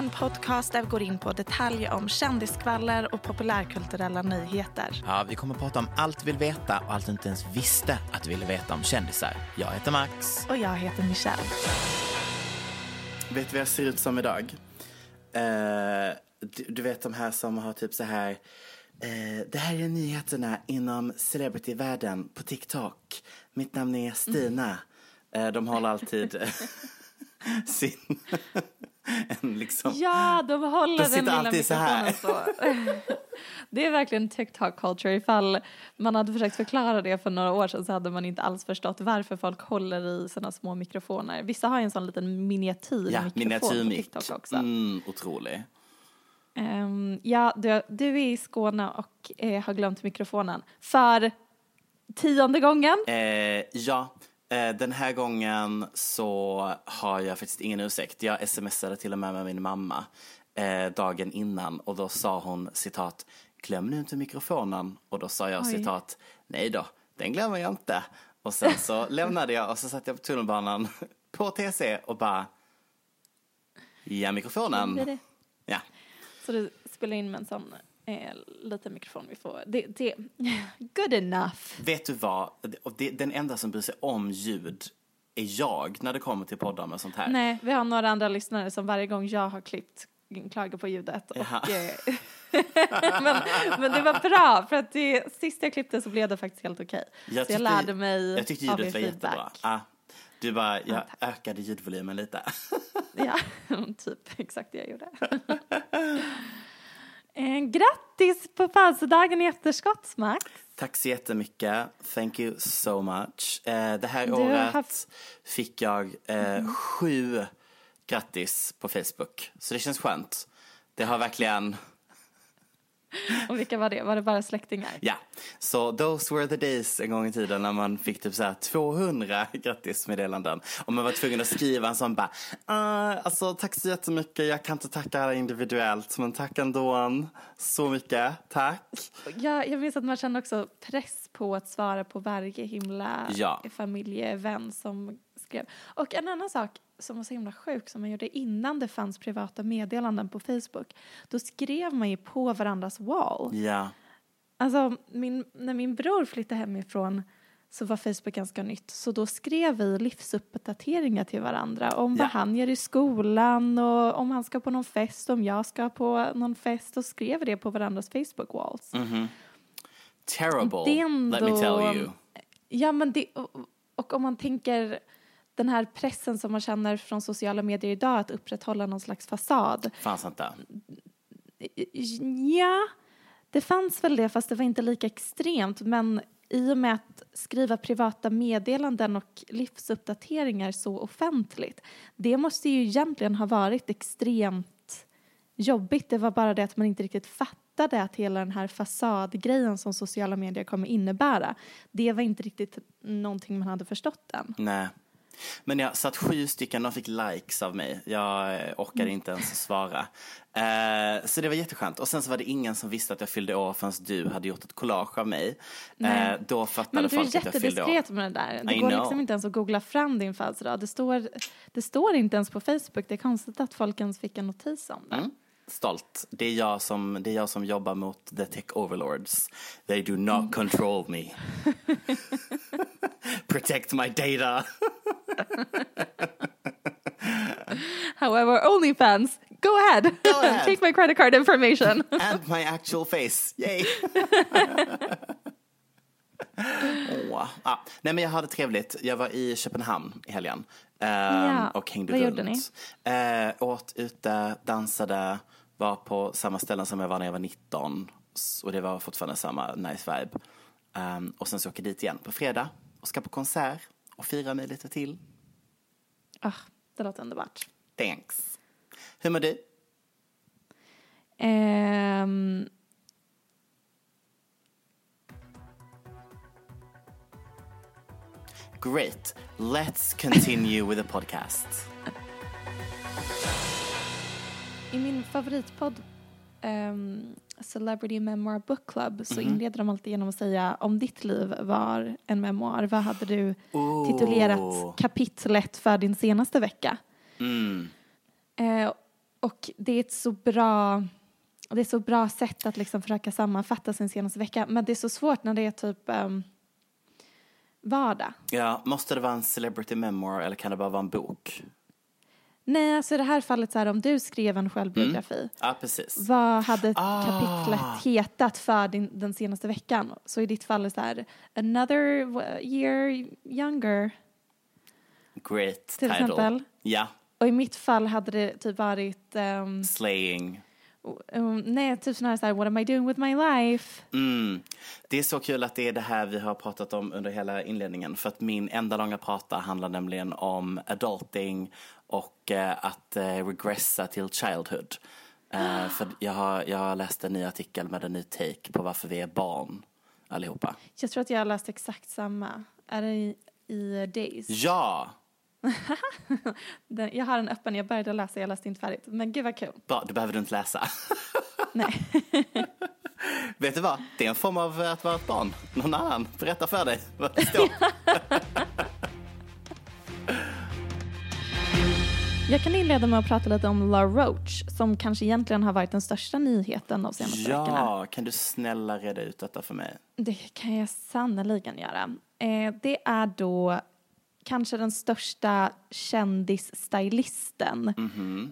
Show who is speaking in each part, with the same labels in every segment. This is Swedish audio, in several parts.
Speaker 1: En podcast där vi går in på detaljer om kändiskvaller och populärkulturella nyheter.
Speaker 2: Ja, vi kommer att prata om allt vi vill veta och allt du inte ens visste att du ville veta om kändisar. Jag heter Max.
Speaker 1: Och jag heter Michelle.
Speaker 3: Vet du vad jag ser ut som idag? Eh, du, du vet de här som har typ så här. Eh, det här är nyheterna inom celebrityvärlden på TikTok. Mitt namn är Stina. Eh, de håller alltid sin... en liksom...
Speaker 4: Ja, de håller
Speaker 3: De
Speaker 4: den lilla
Speaker 3: alltid så här.
Speaker 4: mikrofonen så. Det är verkligen TikTok culture. Ifall man hade försökt förklara det för några år sedan så hade man inte alls förstått varför folk håller i sina små mikrofoner. Vissa har ju en sån liten miniatyrmikrofon
Speaker 3: Ja,
Speaker 4: på
Speaker 3: miniatyrmick.
Speaker 4: TikTok också.
Speaker 3: Mm, otrolig.
Speaker 4: Ehm, ja, du, du är i Skåne och eh, har glömt mikrofonen. För tionde gången.
Speaker 3: Eh, ja, den här gången så har jag faktiskt ingen ursäkt. Jag smsade till och med med min mamma eh, dagen innan och då sa hon citat glöm nu inte mikrofonen och då sa jag
Speaker 4: Oj.
Speaker 3: citat nej då, den glömmer jag inte. Och sen så lämnade jag och så satt jag på tunnelbanan på TC och bara ja mikrofonen.
Speaker 4: det.
Speaker 3: Ja.
Speaker 4: Så du spelar in med en sån eh, liten mikrofon vi får. Det, det, good enough.
Speaker 3: Vet du vad, det, den enda som bryr sig om ljud är jag när det kommer till poddar med sånt här.
Speaker 4: Nej, vi har några andra lyssnare som varje gång jag har klippt klagar på ljudet.
Speaker 3: Jaha.
Speaker 4: Och, eh, men, men det var bra, för att det, sist jag klippte så blev det faktiskt helt okej. så jag
Speaker 3: tyckte-
Speaker 4: lärde mig
Speaker 3: Jag tyckte ljudet var jättebra.
Speaker 4: feedback.
Speaker 3: Ah, du bara, jag ökade ljudvolymen lite.
Speaker 4: Ja, typ exakt det jag gjorde. Eh, grattis på födelsedagen i efterskott, Max.
Speaker 3: Tack så jättemycket. Thank you so much. Eh, det här
Speaker 4: Du
Speaker 3: året
Speaker 4: haft-
Speaker 3: fick jag eh, sju grattis på Facebook. Så det känns skönt. Det har verkligen,
Speaker 4: Och vilka var det? Var det bara släktingar?
Speaker 3: ja. Så those were the days en gång i tiden när man fick typ så här 200 grattismeddelanden. Och man var tvungen att skriva en sån bara, ah, alltså tack så jättemycket, jag kan inte tacka alla individuellt, men tack ändå. Så mycket, tack.
Speaker 4: Ja, jag minns att man kände också press på att svara på varje himla
Speaker 3: Ja.
Speaker 4: familjevän som skrev. Och en annan sak som var så himla sjuk som man gjorde innan det fanns privata meddelanden på Facebook. Då skrev man ju på varandras wall.
Speaker 3: Ja.
Speaker 4: Alltså, min, när min bror flyttade hemifrån så var Facebook ganska nytt. Så då skrev vi livsuppdateringar till varandra om vad
Speaker 3: Ja.
Speaker 4: han gör i skolan och om han ska på någon fest, om jag ska på någon fest och skrev det på varandras Facebook walls.
Speaker 3: Mhm. Terrible,
Speaker 4: Det är ändå-
Speaker 3: let me tell you.
Speaker 4: Ja, men det, och, och om man tänker den här pressen som man känner från sociala medier idag att upprätthålla någon slags fasad.
Speaker 3: Fanns inte.
Speaker 4: Ja, det fanns väl det fast det var inte lika extremt. Men i och med att skriva privata meddelanden och livsuppdateringar så offentligt. Det måste ju egentligen ha varit extremt jobbigt. Det var bara det att man inte riktigt fattade att hela den här fasadgrejen som sociala medier kommer innebära. Det var inte riktigt någonting man hade förstått än.
Speaker 3: Nej. Men jag satt sju stycken och fick likes av mig. Jag eh, orkade
Speaker 4: Mm.
Speaker 3: inte ens svara. Eh, så det var jätteskönt. Och sen så var det ingen som visste att jag fyllde år förrän du hade gjort ett collage av mig. Eh, då fattade
Speaker 4: Men du är
Speaker 3: folk att jag fyllde år.
Speaker 4: jättediskret med det där. Det
Speaker 3: I
Speaker 4: går
Speaker 3: know.
Speaker 4: liksom inte ens att googla fram din födelsedag. Det står, det står inte ens på Facebook. Det är konstigt att folk ens fick en notis om det.
Speaker 3: Mm. Stolt. Det är, jag som, det är jag som jobbar mot the tech overlords. They do not
Speaker 4: Mm.
Speaker 3: control me. Protect my data.
Speaker 4: However, OnlyFans, go ahead.
Speaker 3: ahead.
Speaker 4: Take my credit card information.
Speaker 3: And my actual face. Yay! Åh. Ah, nej men jag hade trevligt. Jag var i Köpenhamn i helgen. ehm,
Speaker 4: Ja,
Speaker 3: Och hängde
Speaker 4: vad
Speaker 3: runt.
Speaker 4: gjorde ni?
Speaker 3: Eh, åt ute, dansade, var på samma ställen som jag var när jag var 19. S- Och det var fortfarande samma nice vibe. Ehm, och sen så åker jag dit igen på fredag och ska på konsert och fira mig lite till.
Speaker 4: Ah, det låter underbart.
Speaker 3: Thanks. Hur mår du?
Speaker 4: Ehm,
Speaker 3: Great. Let's continue with the podcast.
Speaker 4: I min favoritpodd ehm, Celebrity Memoir Book Club så
Speaker 3: Mhm.
Speaker 4: inleder de alltid genom att säga om ditt liv var en memoar, vad hade du titulerat kapitlet för din senaste vecka?
Speaker 3: Mm.
Speaker 4: Eh, och det är ett så bra det är så bra sätt att liksom försöka sammanfatta sin senaste vecka. Men det är så svårt när det är typ um, vardag.
Speaker 3: Ja, måste det vara en celebrity memoir eller kan det bara vara en bok?
Speaker 4: Nej, alltså i det här fallet så här om du skrev en självbiografi.
Speaker 3: Ja, precis.
Speaker 4: Vad hade
Speaker 3: Ah.
Speaker 4: kapitlet hetat för din, den senaste veckan? Så i ditt fall är det så här, another year younger.
Speaker 3: Great
Speaker 4: Till
Speaker 3: title.
Speaker 4: exempel?
Speaker 3: Ja,
Speaker 4: Och i mitt fall hade det typ varit, um,
Speaker 3: slaying.
Speaker 4: um, nej, typ snarare så här, what am I doing with my life?
Speaker 3: Mm. Det är så kul att det är det här vi har pratat om under hela inledningen. För att min enda långa prata handlar nämligen om adulting och eh, att eh, regressa till childhood. Eh, för jag har, jag har läst en ny artikel med en ny take på varför vi är barn allihopa.
Speaker 4: Jag tror att jag har läst exakt samma. Är det i, i Days?
Speaker 3: Ja!
Speaker 4: Den, jag har den öppen, jag började läsa, jag läste inte färdigt. Men gud vad kul.
Speaker 3: Bra, du behöver du inte läsa.
Speaker 4: Nej.
Speaker 3: Vet du vad? Det är en form av att vara ett barn. Någon annan berättar för dig vad det står.
Speaker 4: Jag kan inleda med att prata lite om La Roach som kanske egentligen har varit den största nyheten de senaste veckorna.
Speaker 3: Ja, kan du snälla reda ut detta för mig?
Speaker 4: Det kan jag sannoliken göra. Eh, det är då kanske den största kändisstylisten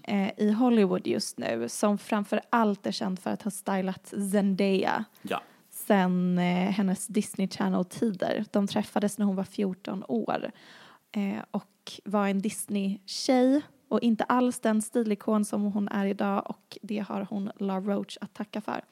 Speaker 4: eh, i Hollywood just nu som framför allt är känd för att ha stylat Zendaya
Speaker 3: Ja.
Speaker 4: sen eh, hennes Disney Channel-tider. De träffades när hon var 14 år eh, och var en Disney-tjej och inte alls den stilikon som hon är idag och det har hon La Roach att tacka för.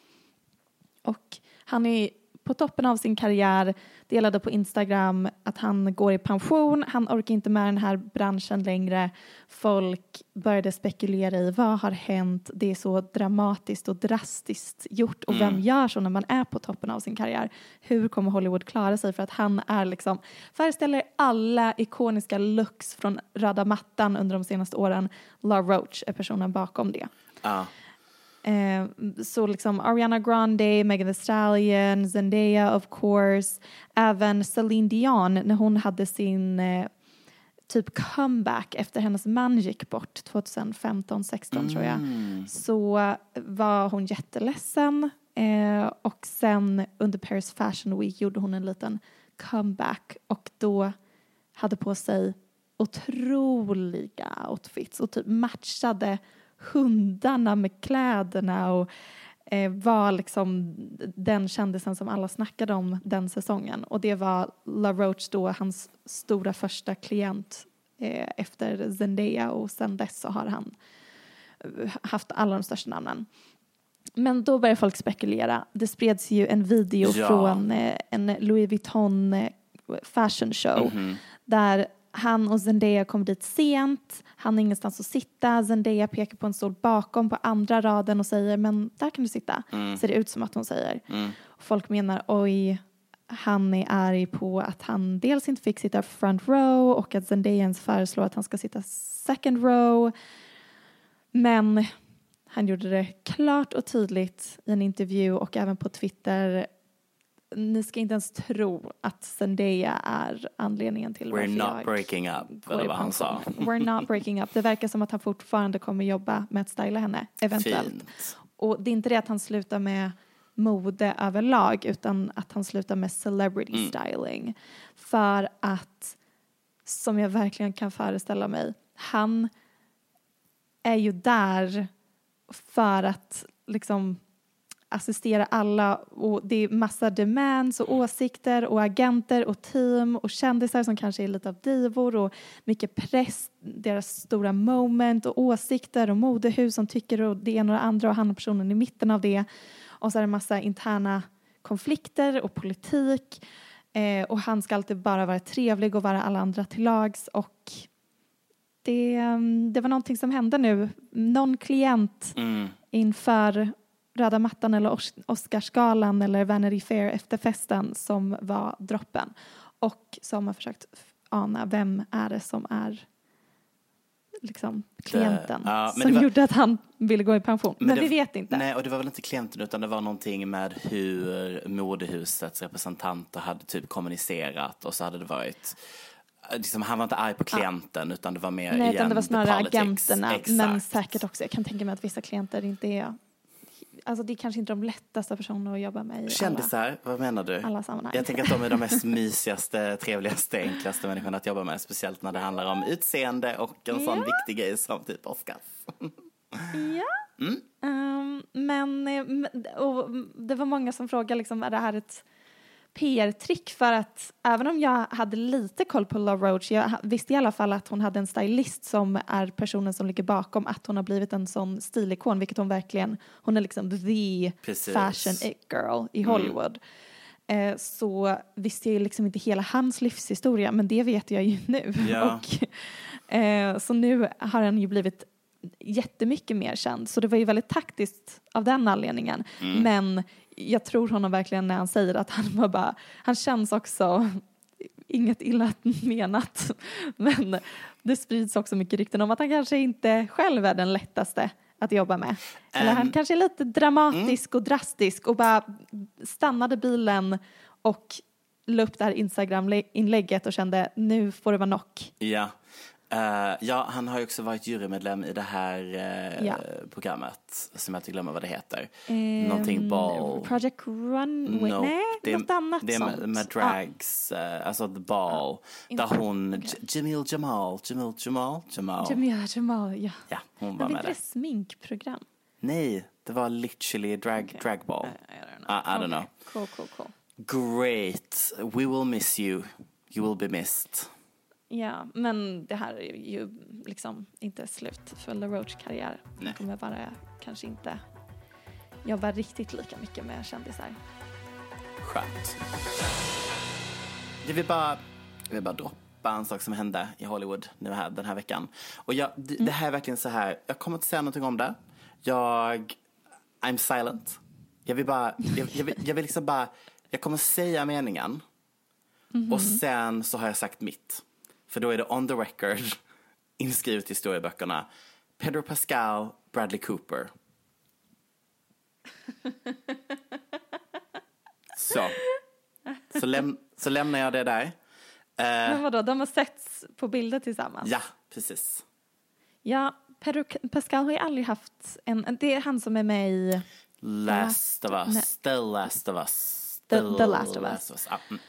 Speaker 4: Och han är på toppen av sin karriär, delade på Instagram att han går i pension, han orkar inte med den här branschen längre. Folk började spekulera i vad har hänt, det är så dramatiskt och drastiskt gjort och vem gör så när man är på toppen av sin karriär? Hur kommer Hollywood klara sig för att han är liksom, föreställer alla ikoniska looks från röda mattan under de senaste åren. La Roach är personen bakom det.
Speaker 3: Ja.
Speaker 4: Eh, så liksom Ariana Grande, Megan Thee Stallion, Zendaya of course, även Celine Dion när hon hade sin eh, typ comeback efter hennes man gick bort 2015-16 tror jag. Så var hon jätteledsen eh, och sen under Paris Fashion Week gjorde hon en liten comeback och då hade på sig otroliga outfits och typ matchade hundarna med kläderna och eh, var liksom den kändisen som alla snackade om den säsongen. Och det var La Roach då, hans stora första klient eh, efter Zendaya och sen dess så har han eh, haft alla de största namnen. Men då började folk spekulera. Det spreds ju en video
Speaker 3: Ja.
Speaker 4: från eh, en Louis Vuitton eh, fashion show där han och Zendaya kom dit sent, han har ingenstans att sitta, Zendaya pekar på en stol bakom på andra raden och säger men där kan du sitta, ser det ut som att hon säger. Och folk menar oj, han är arg på att han dels inte fick sitta front row och att Zendaya ens föreslår att han ska sitta second row. Men han gjorde det klart och tydligt i en intervju och även på Twitter. Ni ska inte ens tro att Zendaya är anledningen till
Speaker 3: We're
Speaker 4: varför
Speaker 3: not
Speaker 4: jag
Speaker 3: breaking up, eller vad han sa.
Speaker 4: We're not breaking up. Det verkar som att han fortfarande kommer jobba med att styla henne, eventuellt.
Speaker 3: Fint.
Speaker 4: Och det är inte det att han slutar med mode överlag utan att han slutar med celebrity
Speaker 3: Mm.
Speaker 4: styling. För att, som jag verkligen kan föreställa mig, han är ju där för att liksom assistera alla och det är massa demands och åsikter och agenter och team och kändisar som kanske är lite av divor och mycket press, deras stora moment och åsikter och modehus som tycker och det ena och det andra och han är personen i mitten av det och så är det massa interna konflikter och politik eh, och han ska alltid bara vara trevlig och vara alla andra till lags och det, mm, det var någonting som hände nu. Någon klient
Speaker 3: Mm.
Speaker 4: inför röda mattan eller Os- Oscarsgalan eller Vanity Fair efterfesten som var droppen. Och så har man försökt ana vem är det som är liksom klienten
Speaker 3: ja, men
Speaker 4: som
Speaker 3: det var-
Speaker 4: gjorde att han ville gå i pension. Men,
Speaker 3: det-
Speaker 4: vi vet inte.
Speaker 3: Nej, och det var väl inte klienten utan det var någonting med hur modehusets representanter hade typ kommunicerat och så hade det varit Liksom, han var inte arg på klienten utan det var mer
Speaker 4: Nej,
Speaker 3: igen
Speaker 4: utan det var snarare agenterna.
Speaker 3: Exakt.
Speaker 4: Men säkert också, jag kan tänka mig att vissa klienter inte är Alltså det är kanske inte de lättaste personerna att jobba med i alla,
Speaker 3: Kändisar, vad menar du?
Speaker 4: alla sammanhang.
Speaker 3: Jag tänker att de är de mest mysigaste, trevligaste, enklaste människorna att jobba med. Speciellt när det handlar om utseende och en sån
Speaker 4: Ja.
Speaker 3: viktig grej som typ Oscars.
Speaker 4: Ja.
Speaker 3: Mm.
Speaker 4: Ehm, men eh, och det var många som frågade liksom, är det här ett PR-trick för att även om jag hade lite koll på Love Roach, jag visste i alla fall att hon hade en stylist som är personen som ligger bakom att hon har blivit en sån stilikon, vilket hon verkligen, hon är liksom the
Speaker 3: Precis.
Speaker 4: fashion it girl i Hollywood. Eh, så visste jag ju liksom inte hela hans livshistoria, men det vet jag ju nu.
Speaker 3: Ja.
Speaker 4: Och, eh, så nu har han ju blivit jättemycket mer känd. Så det var ju väldigt taktiskt av den anledningen.
Speaker 3: Mm.
Speaker 4: Men jag tror honom verkligen när han säger att han var bara, han känns också inget illa menat. Men det sprids också mycket rykten om att han kanske inte själv är den lättaste att jobba med. Eller han
Speaker 3: Ehm,
Speaker 4: kanske är lite dramatisk och drastisk och bara stannade bilen och la upp det här Instagram-inlägget och kände nu får det vara knock.
Speaker 3: Ja. Eh, ja, han har ju också varit jurymedlem i det här eh,
Speaker 4: Ja.
Speaker 3: programmet som jag inte glömmer vad det heter.
Speaker 4: Ehm,
Speaker 3: Någonting ball.
Speaker 4: Project Runway,
Speaker 3: No,
Speaker 4: nej,
Speaker 3: det är,
Speaker 4: något annat
Speaker 3: Det är med,
Speaker 4: sånt.
Speaker 3: med drags, eh, alltså the ball.
Speaker 4: inte-
Speaker 3: där hon. J- Jamil Jamal, Jamil Jamal, Jamal.
Speaker 4: Ja, Jamal, ja.
Speaker 3: Ja, hon var med
Speaker 4: inte det
Speaker 3: där.
Speaker 4: sminkprogram?
Speaker 3: Nej, det var literally drag, dragball.
Speaker 4: I, I don't know.
Speaker 3: I, I don't know.
Speaker 4: Okej, Cool, cool, cool.
Speaker 3: Great, we will miss you. You will be missed.
Speaker 4: Ja, men det här är ju liksom inte slut för LaRoches karriär.
Speaker 3: Nej.
Speaker 4: kommer bara kanske inte jobba riktigt lika mycket med kändisar.
Speaker 3: Skönt. Jag vill bara, jag vill bara droppa en sak som hände i Hollywood nu här, den här veckan. Och jag, det, det här är verkligen så här, jag kommer inte säga någonting om det. Jag, I'm silent. Jag vill bara, jag, jag, vill, jag vill liksom bara, jag kommer säga meningen. Och sen så har jag sagt mitt. För då är det on the record, inskrivet i historieböckerna. Pedro Pascal, Bradley Cooper. Så. Så, läm så lämnar jag det där. Eh,
Speaker 4: Men vadå, de har setts på bilder tillsammans?
Speaker 3: ja, precis.
Speaker 4: Ja, Pedro Pascal har ju aldrig haft en, det är han som är med i,
Speaker 3: Last of us, the last of us.
Speaker 4: The- The Last of Us.
Speaker 3: Ja, mm.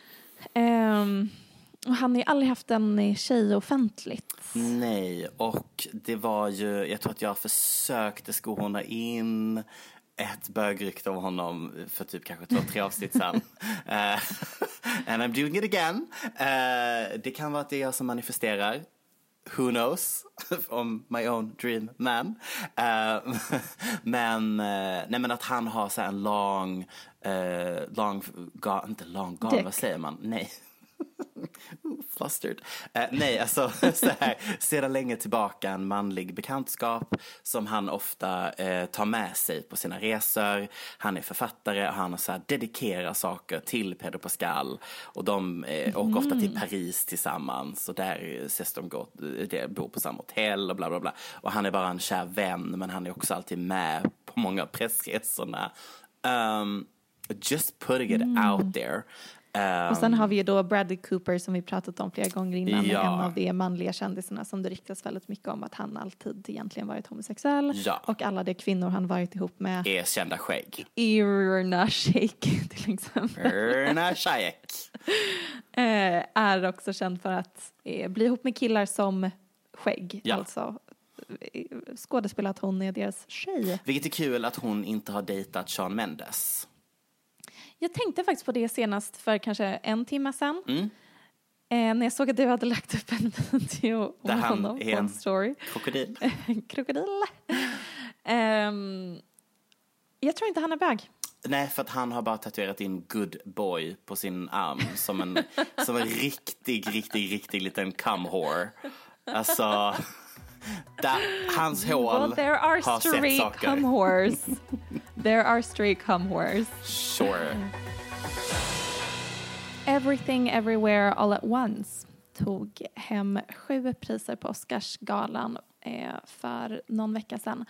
Speaker 4: ehm, och han har ju aldrig haft en tjej offentligt.
Speaker 3: Nej, och det var ju, jag tror att jag försökte skohorna in ett bögrykte om honom för typ kanske två, tre avsnitt sen. Eh, and I'm doing it again. Eh, det kan vara att det är jag som manifesterar. Who knows? Om my own dream man. Eh, men, eh, nej men att han har så en lång, eh, lång, ga, inte lång
Speaker 4: Dick.
Speaker 3: vad säger man? Nej. Flustered. Eh, nej, alltså så här, sedan länge tillbaka en manlig bekantskap som han ofta eh, tar med sig på sina resor. Han är författare och han så här, dedikerar saker till Pedro Pascal. Och de eh, åker ofta till Paris tillsammans och där ses de gå, de bor på samma hotell och bla bla bla. Och han är bara en kär vän men han är också alltid med på många av pressresorna. Um, just putting it out there. Um,
Speaker 4: Och sen har vi ju då Bradley Cooper som vi pratat om flera gånger innan,
Speaker 3: Ja.
Speaker 4: en av de manliga kändisarna som det ryktas väldigt mycket om att han alltid egentligen varit homosexuell.
Speaker 3: Ja.
Speaker 4: Och alla de kvinnor han varit ihop med,
Speaker 3: erkända skägg.
Speaker 4: Irna Shayk till exempel,
Speaker 3: Erna Shayek.
Speaker 4: eh, är också känd för att eh, bli ihop med killar som skägg.
Speaker 3: Ja.
Speaker 4: Alltså eh, skådespela att hon är deras tjej.
Speaker 3: Vilket är kul att hon inte har dejtat Sean Mendes.
Speaker 4: Jag tänkte faktiskt på det senast för kanske en timme sedan.
Speaker 3: Mm.
Speaker 4: Eh, när jag såg att du hade lagt upp en video
Speaker 3: Där
Speaker 4: om
Speaker 3: han
Speaker 4: honom på en story.
Speaker 3: Krokodil.
Speaker 4: Krokodil. Ehm, jag tror inte han är bög.
Speaker 3: Nej, för att han har bara tatuerat in good boy på sin arm som en, som en riktig, riktig, riktig liten cum whore. Alltså, där, hans hål
Speaker 4: Well, there are
Speaker 3: har sett saker.
Speaker 4: there are stray cum whores.
Speaker 3: Sure.
Speaker 4: Everything Everywhere All At Once tog hem sju priser på Oscarsgalan eh, för någon vecka sedan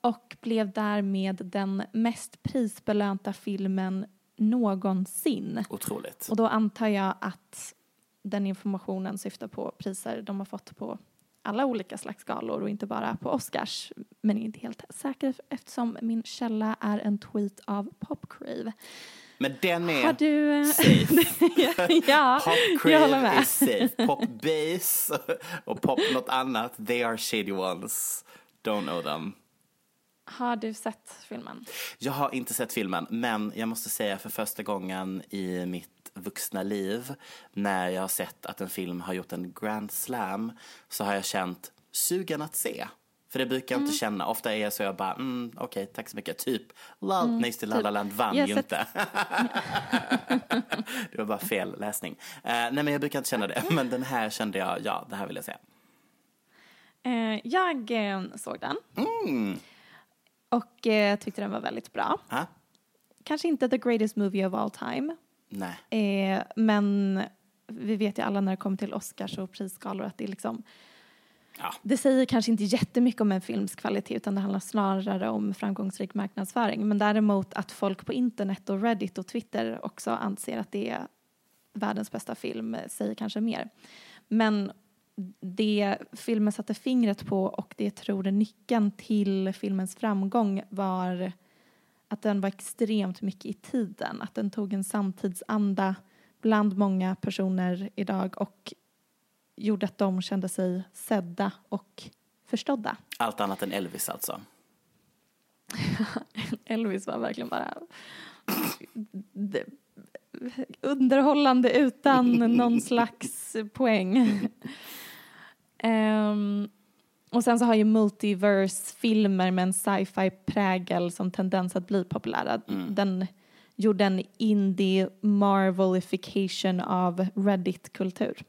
Speaker 4: och blev därmed den mest prisbelönta filmen någonsin.
Speaker 3: Otroligt.
Speaker 4: Och då antar jag att den informationen syftar på priser de har fått på alla olika slags galor och inte bara på Oscars. Men är inte helt säker eftersom min källa är en tweet av Popcrave.
Speaker 3: Men den är
Speaker 4: Har du... eh,
Speaker 3: safe.
Speaker 4: ja,
Speaker 3: Pop
Speaker 4: jag håller med.
Speaker 3: is safe. Pop bass och pop något annat, they are shady ones. Don't know them.
Speaker 4: Har du sett filmen?
Speaker 3: Jag har inte sett filmen, men jag måste säga för första gången i mitt vuxna liv när jag har sett att en film har gjort en grand slam så har jag känt sugen att se. För det brukar jag
Speaker 4: Mm.
Speaker 3: inte känna. Ofta är jag så jag bara, mm, okej, tack så mycket. Typ, La Next till La La Land vann ju
Speaker 4: sett-
Speaker 3: inte. det var bara fel läsning. Eh, nej, men jag brukar inte känna det. Men den här kände jag, ja, det här vill jag se.
Speaker 4: Eh, jag eh, såg den
Speaker 3: Mm.
Speaker 4: Och eh, tyckte den var väldigt bra.
Speaker 3: Ha?
Speaker 4: Kanske inte the greatest movie of all time.
Speaker 3: Nej.
Speaker 4: Eh, men vi vet ju alla när det kommer till Oscars och prisgalor att det är liksom
Speaker 3: Ja.
Speaker 4: det säger kanske inte jättemycket om en films kvalitet utan det handlar snarare om framgångsrik marknadsföring. Men däremot att folk på internet och Reddit och Twitter också anser att det är världens bästa film eh, säger kanske mer. Men det filmen satte fingret på och det jag tror är nyckeln till filmens framgång var att den var extremt mycket i tiden. Att den tog en samtidsanda bland många personer idag och gjorde att de kände sig sedda och förstådda.
Speaker 3: Allt annat än Elvis alltså.
Speaker 4: Elvis var verkligen bara underhållande utan någon slags poäng. Ehm, och sen så har ju multiverse-filmer med en sci-fi prägel som tendens att bli populära. Den gjorde en indie marvelification av Reddit-kultur.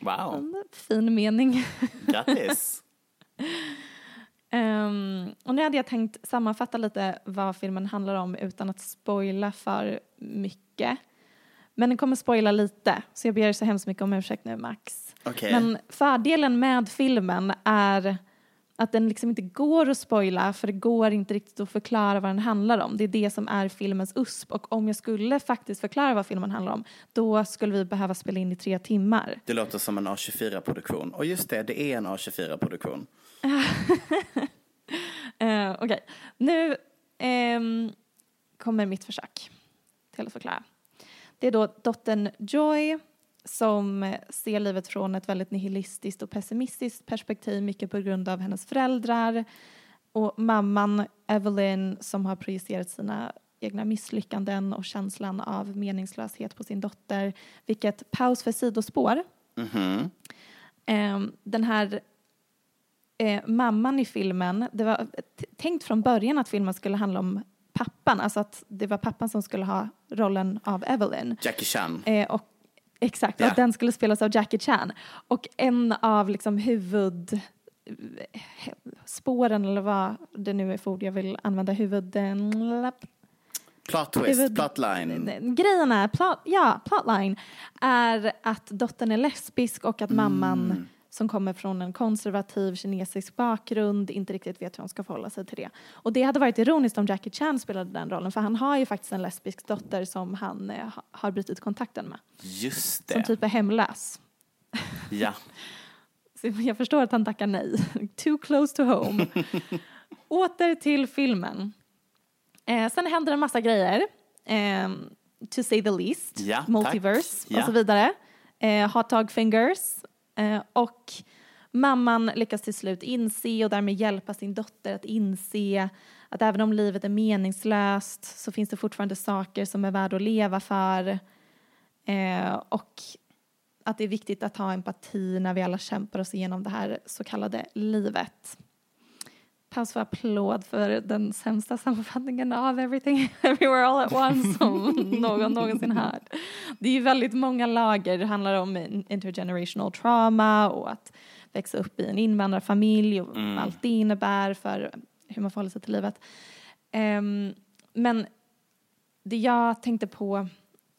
Speaker 3: Wow,
Speaker 4: En fin mening.
Speaker 3: grattis.
Speaker 4: Ehm, och nu hade jag tänkt sammanfatta lite vad filmen handlar om utan att spoila för mycket. Men den kommer spoila lite, så jag ber så hemskt mycket om ursäkt nu Max.
Speaker 3: Okej.
Speaker 4: Men fördelen med filmen är att den liksom inte går att spoila för det går inte riktigt att förklara vad den handlar om. Det är det som är filmens USP och om jag skulle faktiskt förklara vad filmen handlar om då skulle vi behöva spela in i tre timmar.
Speaker 3: Det låter som en A24-produktion. Och just det, det är en A24-produktion.
Speaker 4: Uh, Okej, nu ehm, kommer mitt försök till att förklara. Det är då dottern Joy som ser livet från ett väldigt nihilistiskt och pessimistiskt perspektiv, mycket på grund av hennes föräldrar. Och mamman Evelyn som har projicerat sina egna misslyckanden och känslan av meningslöshet på sin dotter. Vilket, paus för sidospår.
Speaker 3: Mhm.
Speaker 4: Ehm, den här eh, mamman i filmen, det var tänkt från början att filmen skulle handla om pappan, alltså att det var pappan som skulle ha rollen av Evelyn.
Speaker 3: Jackie Chan.
Speaker 4: Eh, och Exakt,
Speaker 3: Ja.
Speaker 4: att den skulle spelas av Jackie Chan. Och en av liksom huvud spåren eller vad det nu är för ord jag vill använda, huvud...
Speaker 3: Plot twist,
Speaker 4: Huvud-
Speaker 3: plotline.
Speaker 4: Grejen är, plot, ja, plotline, är att dottern är lesbisk och att mamman som kommer från en konservativ kinesisk bakgrund inte riktigt vet hur hon ska förhålla sig till det. Och det hade varit ironiskt om Jackie Chan spelade den rollen för han har ju faktiskt en lesbisk dotter som han eh, ha- har brutit kontakten med.
Speaker 3: Just
Speaker 4: Som
Speaker 3: det.
Speaker 4: typ är hemlös.
Speaker 3: Ja.
Speaker 4: Så jag förstår att han tackar nej. Too close to home. Åter till filmen. Eh, sen händer en massa grejer. Eh, to say the least.
Speaker 3: Ja.
Speaker 4: Multiverse
Speaker 3: Ja.
Speaker 4: och så vidare. Eh, hot dog fingers. Eh, och mamman lyckas till slut inse och därmed hjälpa sin dotter att inse att även om livet är meningslöst så finns det fortfarande saker som är värda att leva för. Eh, och att det är viktigt att ha empati när vi alla kämpar oss igenom det här så kallade livet. Paus för applåd för den sämsta sammanfattningen av Everything Everywhere All At Once som någon någonsin hört. Det är ju väldigt många lager. Det handlar om intergenerational trauma och att växa upp i en invandrarfamilj och allt det innebär för hur man förhåller sig till livet. Ehm, men det jag tänkte på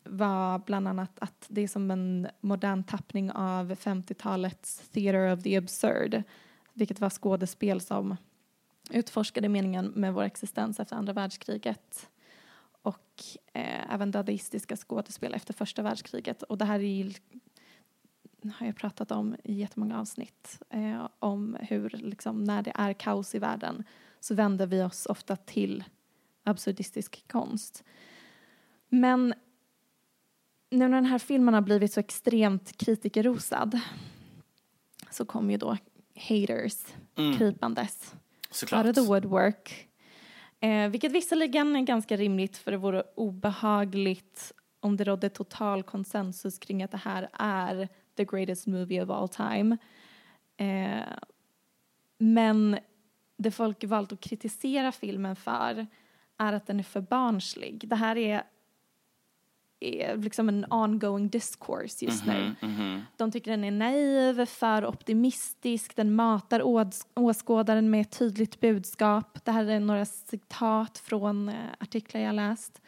Speaker 4: var bland annat att det är som en modern tappning av 50-talets Theater of the Absurd, vilket var skådespel som utforskade meningen med vår existens efter andra världskriget och eh, även dadaistiska skådespel efter första världskriget. Och det här är har jag pratat om i jättemånga avsnitt eh, om hur liksom, när det är kaos i världen så vänder vi oss ofta till absurdistisk konst. Men nu när den här filmen har blivit så extremt kritikerrosad så kom ju då haters krypandes
Speaker 3: Såklart.
Speaker 4: out of the woodwork. Eh, vilket visserligen är ganska rimligt för det vore obehagligt om det rådde total konsensus kring att det här är the greatest movie of all time. Eh, men det folk valt att kritisera filmen för är att den är för barnslig. Det här är, är liksom en ongoing discourse just nu. De tycker den är naiv, för optimistisk, den matar ås- åskådaren med ett tydligt budskap. Det här är några citat från eh, artiklar jag läst.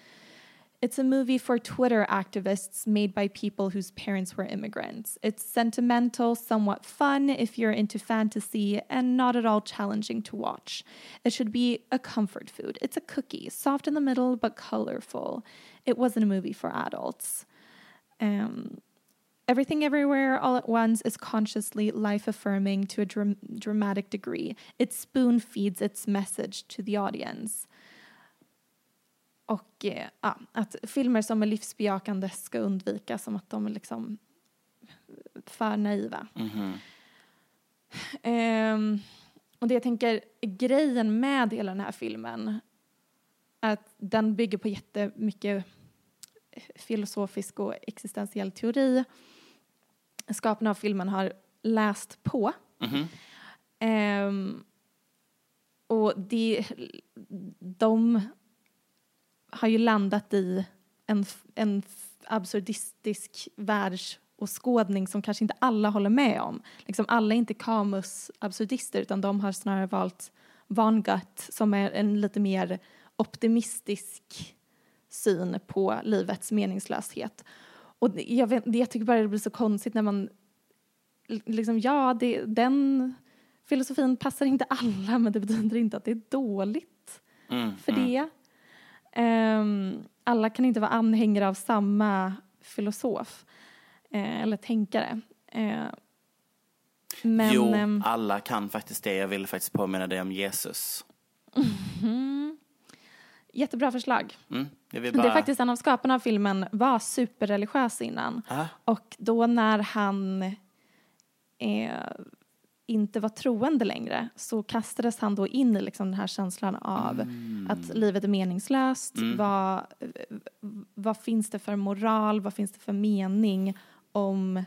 Speaker 4: It's a movie for Twitter activists made by people whose parents were immigrants. It's sentimental, somewhat fun if you're into fantasy, and not at all challenging to watch. It should be a comfort food. It's a cookie, soft in the middle but colorful. It wasn't a movie for adults. Um, Everything Everywhere All at Once is consciously life affirming to a dram- dramatic degree. It spoon feeds its message to the audience. Och eh, ja, att filmer som är livsbejakande ska undvikas som att de är liksom för naiva. Ehm, och det jag tänker, grejen med hela den här filmen är att den bygger på jättemycket filosofisk och existentiell teori. Skaparna av filmen har läst på. Ehm, och det, de har ju landat i en, en absurdistisk världsåskådning som kanske inte alla håller med om. Liksom alla är inte Camus absurdister utan de har snarare valt Vangutt som är en lite mer optimistisk syn på livets meningslöshet. Och det- jag, vet, jag tycker bara det blir så konstigt när man liksom, ja, det, den filosofin passar inte alla men det betyder inte att det är dåligt för det. Ehm, alla kan inte vara anhängare av samma filosof eh, eller tänkare. Eh, men
Speaker 3: jo,
Speaker 4: ehm,
Speaker 3: alla kan faktiskt det. Jag vill faktiskt påminna dig om Jesus.
Speaker 4: jättebra förslag.
Speaker 3: Mm,
Speaker 4: Det
Speaker 3: bara...
Speaker 4: är faktiskt en av skaparna av filmen var superreligiös innan.
Speaker 3: Ah.
Speaker 4: Och då när han eh, inte var troende längre så kastades han då in i liksom den här känslan av
Speaker 3: Mm.
Speaker 4: Att livet är meningslöst. Vad, vad finns det för moral, vad finns det för mening om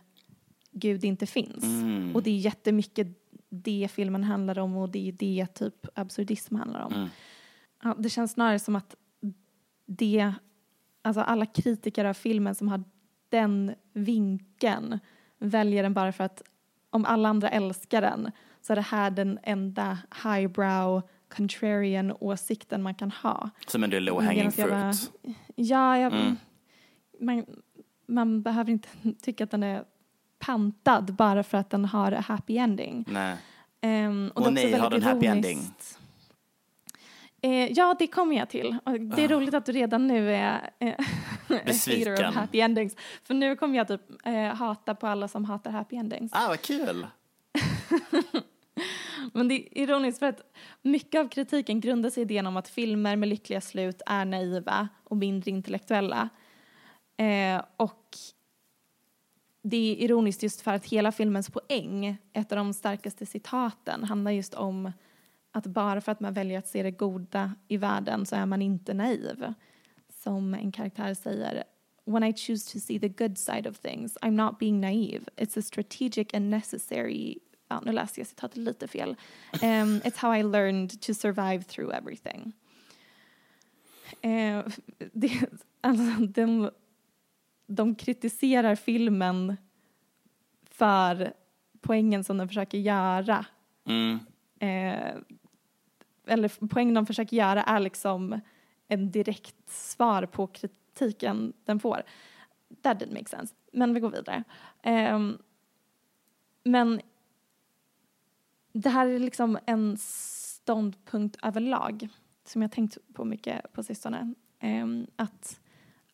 Speaker 4: Gud inte finns?
Speaker 3: Mm.
Speaker 4: Och det är jättemycket det filmen handlar om och det är det typ absurdism handlar om.
Speaker 3: Mm.
Speaker 4: Ja, det känns snarare som att det, alltså alla kritiker av filmen som har den vinkeln väljer den bara för att om alla andra älskar den så är det här den enda highbrow contrarian åsikten man kan ha.
Speaker 3: Som en low hanging
Speaker 4: jag bara-
Speaker 3: fruit.
Speaker 4: Ja, jag,
Speaker 3: Mm.
Speaker 4: man, man behöver inte tycka att den är pantad bara för att den har a happy ending.
Speaker 3: Nej.
Speaker 4: Ehm,
Speaker 3: Och nej,
Speaker 4: också
Speaker 3: har den happy ending?
Speaker 4: Eh, ja, det kommer jag till. Och det är
Speaker 3: Ah.
Speaker 4: roligt att du redan nu är eh, hater
Speaker 3: Besviken.
Speaker 4: of happy endings. För nu kommer jag typ eh, hata på alla som hatar happy endings.
Speaker 3: Ah, vad kul.
Speaker 4: Men det är ironiskt för att mycket av kritiken grundar sig i idén om att filmer med lyckliga slut är naiva och mindre intellektuella. Eh, och det är ironiskt just för att hela filmens poäng, ett av de starkaste citaten, handlar just om att bara för att man väljer att se det goda i världen så är man inte naiv. Som en karaktär säger, When I choose to see the good side of things, I'm not being naive. It's a strategic and necessary ja, nu läste jag citatet lite fel. Um, it's how I learned to survive through everything. Eh, det, alltså, de, de kritiserar filmen för poängen som den försöker göra.
Speaker 3: Mm.
Speaker 4: Eh, eller poängen de försöker göra är liksom en direkt svar på kritiken den får. That didn't make sense. Men vi går vidare. Ehm, men det här är liksom en ståndpunkt överlag som jag tänkt på mycket på sistone. Ehm, att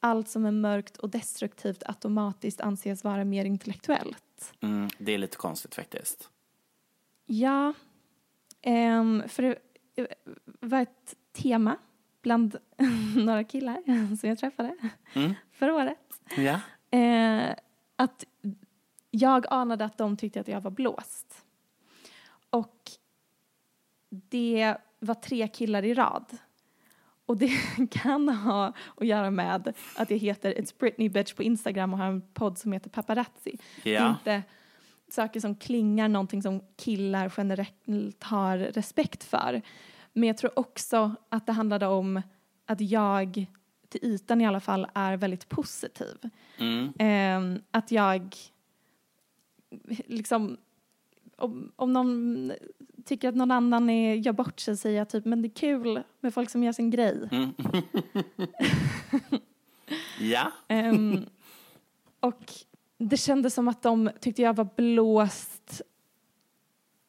Speaker 4: allt som är mörkt och destruktivt automatiskt anses vara mer intellektuellt.
Speaker 3: Mm. Det är lite konstigt faktiskt.
Speaker 4: Ja, ehm, för det eh, var ett tema bland några killar som jag träffade
Speaker 3: Mm.
Speaker 4: förra året.
Speaker 3: Ja.
Speaker 4: Eh, att jag anade att de tyckte att jag var blåst. Det var tre killar i rad. Och det kan ha att göra med att jag heter It's Britney Bitch på Instagram och har en podd som heter Paparazzi. Det är inte saker som klingar någonting som killar generellt har respekt för. Men jag tror också att det handlade om att jag, till ytan i alla fall, är väldigt positiv.
Speaker 3: Mm.
Speaker 4: Ehm, att jag liksom om, om någon tycker att någon annan är, gör bort sig säger jag typ men det är kul med folk som gör sin grej.
Speaker 3: Mm. ja.
Speaker 4: Ehm, och det kändes som att de tyckte jag var blåst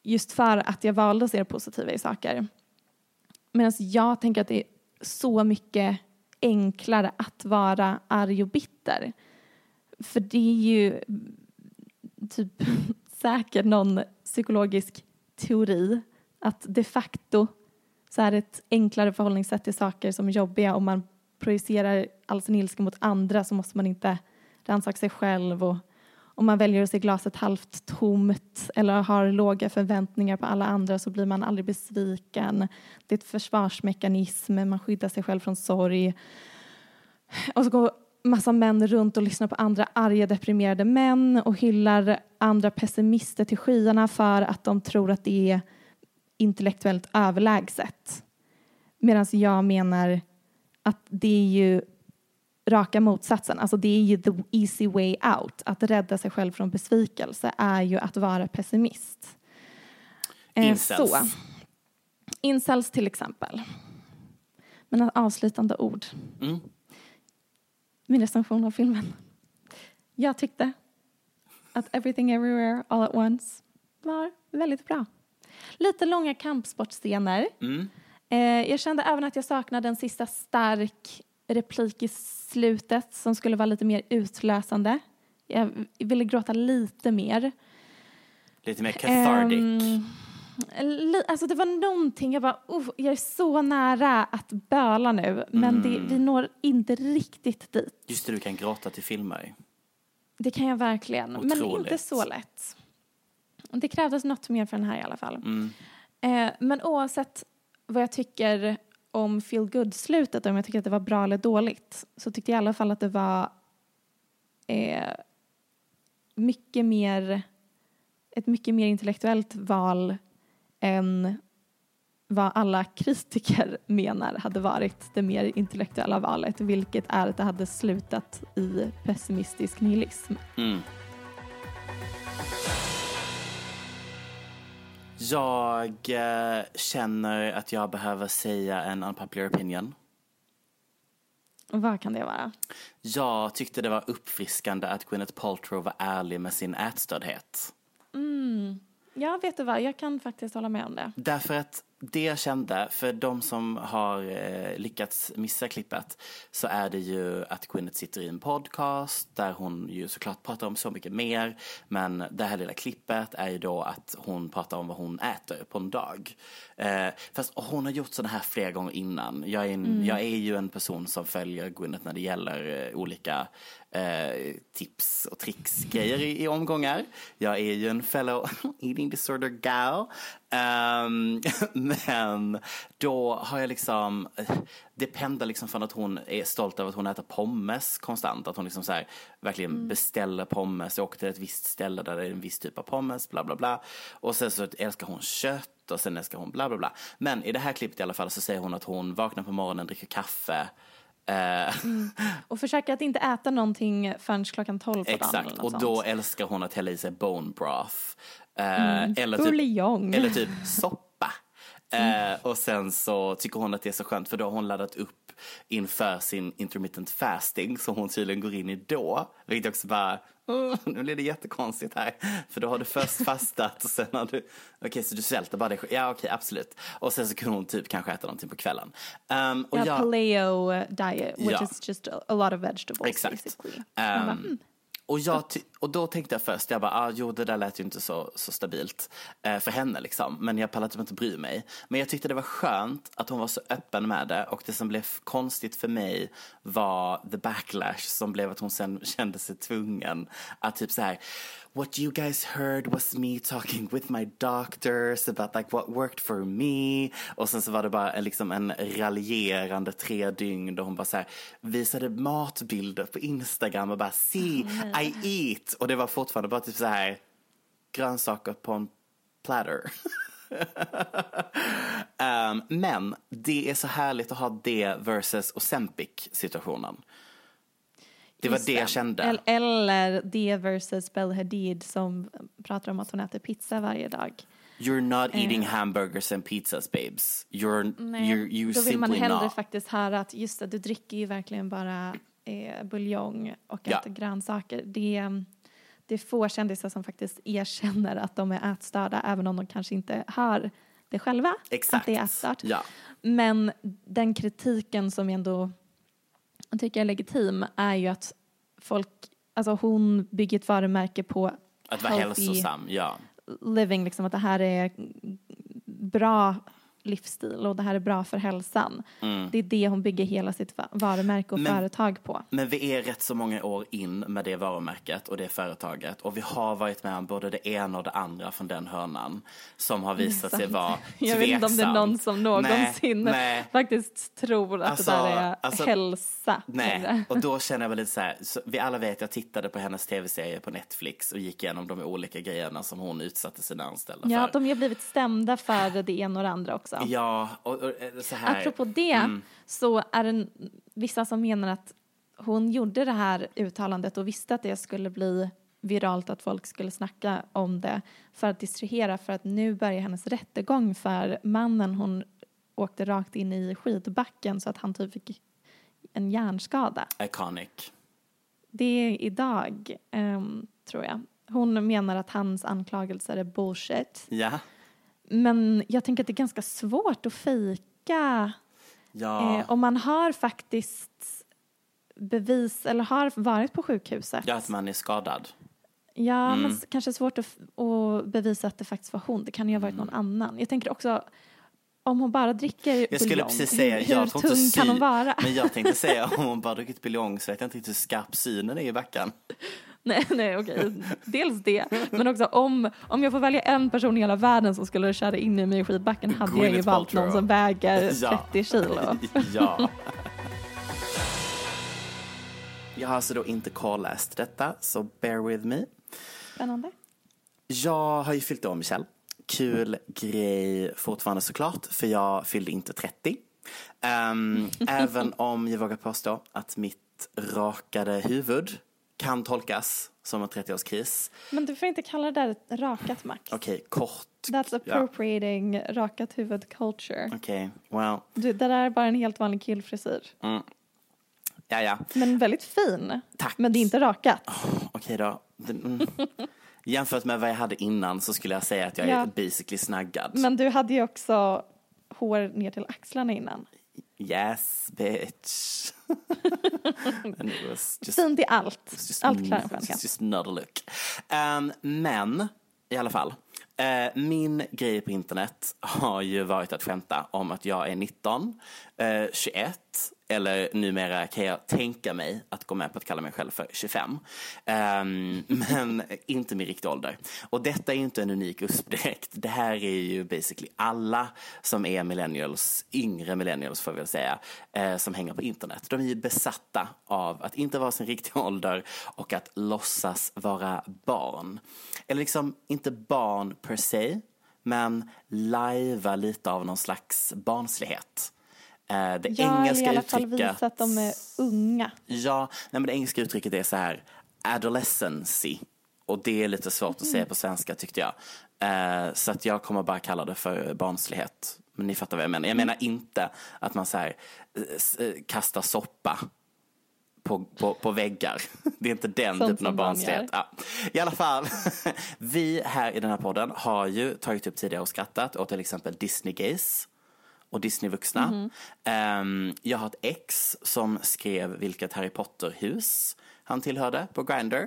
Speaker 4: just för att jag valde att se det positiva i saker. Medan jag tänker att det är så mycket enklare att vara arg och bitter. För det är ju typ säkert någon psykologisk teori att de facto så är det ett enklare förhållningssätt till saker som är jobbiga om man projicerar all sin ilska mot andra så måste man inte rannsaka sig själv och om man väljer att se glaset halvt tomt eller har låga förväntningar på alla andra så blir man aldrig besviken. Det är ett försvarsmekanism, man skyddar sig själv från sorg. Och så går massa män runt och lyssnar på andra arga deprimerade män och hyllar andra pessimister till skyarna för att de tror att det är intellektuellt överlägset. Medan jag menar att det är ju raka motsatsen. Alltså det är ju the easy way out. Att rädda sig själv från besvikelse är ju att vara pessimist. Eh,
Speaker 3: Incels.
Speaker 4: Så. Incels till exempel. Men avslutande ord.
Speaker 3: Mm.
Speaker 4: Min recension av filmen. Jag tyckte att Everything Everywhere All At Once var väldigt bra. Lite långa kampsportscener.
Speaker 3: Mm.
Speaker 4: Eh, jag kände även att jag saknade en sista stark replik i slutet som skulle vara lite mer utlösande. Jag ville gråta lite mer.
Speaker 3: Lite mer cathartic.
Speaker 4: Li- alltså det var någonting, jag bara, "Uff, jag är så nära att böla nu, men det,
Speaker 3: Mm.
Speaker 4: vi når inte riktigt dit.
Speaker 3: Just det, du kan gråta till filmer.
Speaker 4: Det kan jag verkligen, men inte
Speaker 3: Otroligt.
Speaker 4: så lätt. Det krävdes något mer för den här i alla fall.
Speaker 3: Mm.
Speaker 4: Eh, men oavsett vad jag tycker om feel good-slutet, om jag tycker att det var bra eller dåligt, så tyckte jag i alla fall att det var eh, mycket mer, ett mycket mer intellektuellt val än vad alla kritiker menar hade varit det mer intellektuella valet, vilket är att det hade slutat i pessimistisk nihilism.
Speaker 3: Mm. Jag eh, känner att jag behöver säga en unpopular opinion.
Speaker 4: Vad kan det vara?
Speaker 3: Jag tyckte det var uppfriskande att Gwyneth Paltrow var ärlig med sin ätstördhet.
Speaker 4: Mm. Ja, vet du vad? Jag kan faktiskt hålla med om det.
Speaker 3: Därför att det jag kände, för de som har eh, lyckats missa klippet, så är det ju att Gwyneth sitter i en podcast där hon ju såklart pratar om så mycket mer. Men det här lilla klippet är ju då att hon pratar om vad hon äter på en dag. Eh, fast hon har gjort sådana här flera gånger innan. Jag är, en, mm. jag är ju en person som följer Gwyneth när det gäller eh, olika eh, tips och tricks grejer i, i, omgångar. Jag är ju en fellow eating disorder gal. Um, men då har jag liksom, det pendlar liksom från att hon är stolt över att hon äter pommes konstant. Att hon liksom så här, verkligen mm. beställer pommes, åker till ett visst ställe där det är en viss typ av pommes, bla bla bla. Och sen så älskar hon kött och sen älskar hon bla bla bla. Men i det här klippet i alla fall så säger hon att hon vaknar på morgonen, dricker kaffe,
Speaker 4: Eh, mm. Och försöka att inte äta någonting förrän klockan 12 på
Speaker 3: Exakt,
Speaker 4: dagen.
Speaker 3: och då älskar hon att hälla i sig bone broth. Eh,
Speaker 4: mm. eller, typ,
Speaker 3: eller typ soppa. Mm. Eh, och sen så tycker hon att det är så skönt för då har hon laddat upp inför sin intermittent fasting som hon tydligen går in i då. Vilket också bara, oh, nu blir det jättekonstigt här. För då har du först fastat och sen har du, okej okay, så du svälter bara dig Ja okej okay, absolut. Och sen så kan hon typ kanske äta någonting på kvällen.
Speaker 4: Um, och ja, jag, paleo diet which ja. is just a, lot of vegetables
Speaker 3: Exakt. basically. Um. Och, jag och då tänkte jag först, jag bara, ah, jo det där lät ju inte så, så stabilt eh, för henne liksom. Men jag pallade typ inte bry mig. Men jag tyckte det var skönt att hon var så öppen med det. Och det som blev konstigt för mig var the backlash som blev att hon sen kände sig tvungen att typ så här what you guys heard was me talking with my doctors about like what worked for me. Och sen så var det bara liksom en raljerande tre dygn då hon bara så här visade matbilder på Instagram och bara see I eat. Och det var fortfarande bara typ så här grönsaker på en platter. um, men det är så härligt att ha det versus Ozempic situationen. Det var det jag kände.
Speaker 4: Eller det versus Belle Hadid som pratar om att hon äter pizza varje dag.
Speaker 3: You're not eh. eating hamburgers and pizzas babes. You're, Nej, you're, you're
Speaker 4: då vill man hellre
Speaker 3: not.
Speaker 4: faktiskt höra att just det, du dricker ju verkligen bara eh, buljong och ja. äter grönsaker. Det, det är få kändisar som faktiskt erkänner att de är ätstörda även om de kanske inte har det själva.
Speaker 3: Exakt.
Speaker 4: Att det är ätstört.
Speaker 3: Ja.
Speaker 4: Men den kritiken som ändå tycker är legitim är ju att folk, alltså hon bygger ett varumärke på
Speaker 3: att vara hälsosam, ja.
Speaker 4: living, liksom att det här är bra livsstil och det här är bra för hälsan. Mm. Det är det hon bygger hela sitt varumärke och men, företag på.
Speaker 3: Men vi är rätt så många år in med det varumärket och det företaget och vi har varit med om både det ena och det andra från den hörnan som har visat sig vara tveksam.
Speaker 4: Jag vet inte om det är någon som någonsin nej, nej. faktiskt tror att alltså, det där är alltså, hälsa.
Speaker 3: Nej, och då känner jag väl lite så här, så vi alla vet jag tittade på hennes tv-serie på Netflix och gick igenom de olika grejerna som hon utsatte sina anställda
Speaker 4: ja,
Speaker 3: för.
Speaker 4: Ja, de har blivit stämda för det ena och det andra också
Speaker 3: också. Ja, och, och så här.
Speaker 4: Apropå det mm. så är det vissa som menar att hon gjorde det här uttalandet och visste att det skulle bli viralt att folk skulle snacka om det för att distrahera för att nu börjar hennes rättegång för mannen hon åkte rakt in i skidbacken så att han typ fick en hjärnskada.
Speaker 3: Iconic.
Speaker 4: Det är idag, um, tror jag. Hon menar att hans anklagelser är bullshit.
Speaker 3: Ja.
Speaker 4: Men jag tänker att det är ganska svårt att fejka
Speaker 3: ja.
Speaker 4: eh, om man har faktiskt bevis eller har varit på sjukhuset.
Speaker 3: Ja, att man är skadad.
Speaker 4: Ja, mm. men kanske svårt att, att, bevisa att det faktiskt var hon. Det kan ju ha varit mm. någon annan. Jag tänker också om hon bara dricker
Speaker 3: jag skulle precis säga,
Speaker 4: hur, hur tung sy, kan hon vara?
Speaker 3: Men jag tänkte säga om hon bara druckit buljong så vet jag inte riktigt hur skarp synen är i backen.
Speaker 4: Nej, nej, okej. Dels det, men också om, om jag får välja en person i hela världen som skulle köra in i mig i skidbacken hade jag ju valt någon som väger 30 kilo.
Speaker 3: ja. Jag har alltså då inte kolläst detta, så bear with me.
Speaker 4: Spännande.
Speaker 3: Jag har ju fyllt år Michelle. kul grej fortfarande såklart, för jag fyllde inte 30. Um, även om jag vågar påstå att mitt rakade huvud kan tolkas som en 30-årskris.
Speaker 4: Men du får inte kalla det där ett rakat Max.
Speaker 3: Okej, okay, kort.
Speaker 4: That's appropriating ja. rakat huvud culture.
Speaker 3: Okej, okay, well.
Speaker 4: Du, det där är bara en helt vanlig killfrisyr.
Speaker 3: Mm. Ja, ja.
Speaker 4: Men väldigt fin.
Speaker 3: Tack.
Speaker 4: Men det är inte rakat.
Speaker 3: Oh, Okej okay då. Mm. Jämfört med vad jag hade innan så skulle jag säga att jag ja. är basically snaggad.
Speaker 4: Men du hade ju också hår ner till axlarna innan.
Speaker 3: Yes, bitch.
Speaker 4: just, Fint i allt. Just, allt klarar en skönhet.
Speaker 3: Just not a look. Um, men i alla fall. Uh, min grej på internet har ju varit att skämta om att jag är 19, uh, 21 eller numera kan jag tänka mig att gå med på att kalla mig själv för 25. Um, ehm, men inte min riktiga ålder. Och detta är ju inte en unik USP direkt. Det här är ju basically alla som är millennials, yngre millennials får vi väl säga, uh, som hänger på internet. De är ju besatta av att inte vara sin riktiga ålder och att låtsas vara barn. Eller liksom inte barn per se, men lajva lite av någon slags barnslighet.
Speaker 4: Eh, det ja, engelska i alla fall visa att de är unga.
Speaker 3: Ja, nej, men det engelska uttrycket är så här adolescency. Och det är lite svårt mm. att säga på svenska tyckte jag. Uh, så att jag kommer bara kalla det för barnslighet. Men ni fattar vad jag menar. Jag menar inte att man så här, uh, kastar soppa på, på, på väggar. Det är inte den Sånt typen av barnslighet. Ja. I alla fall, vi här i den här podden har ju tagit upp tidigare och skrattat åt till exempel Disney Gays och Disneyvuxna. Mm -hmm. um, jag har ett ex som skrev vilket Harry Potter-hus han tillhörde på Grindr.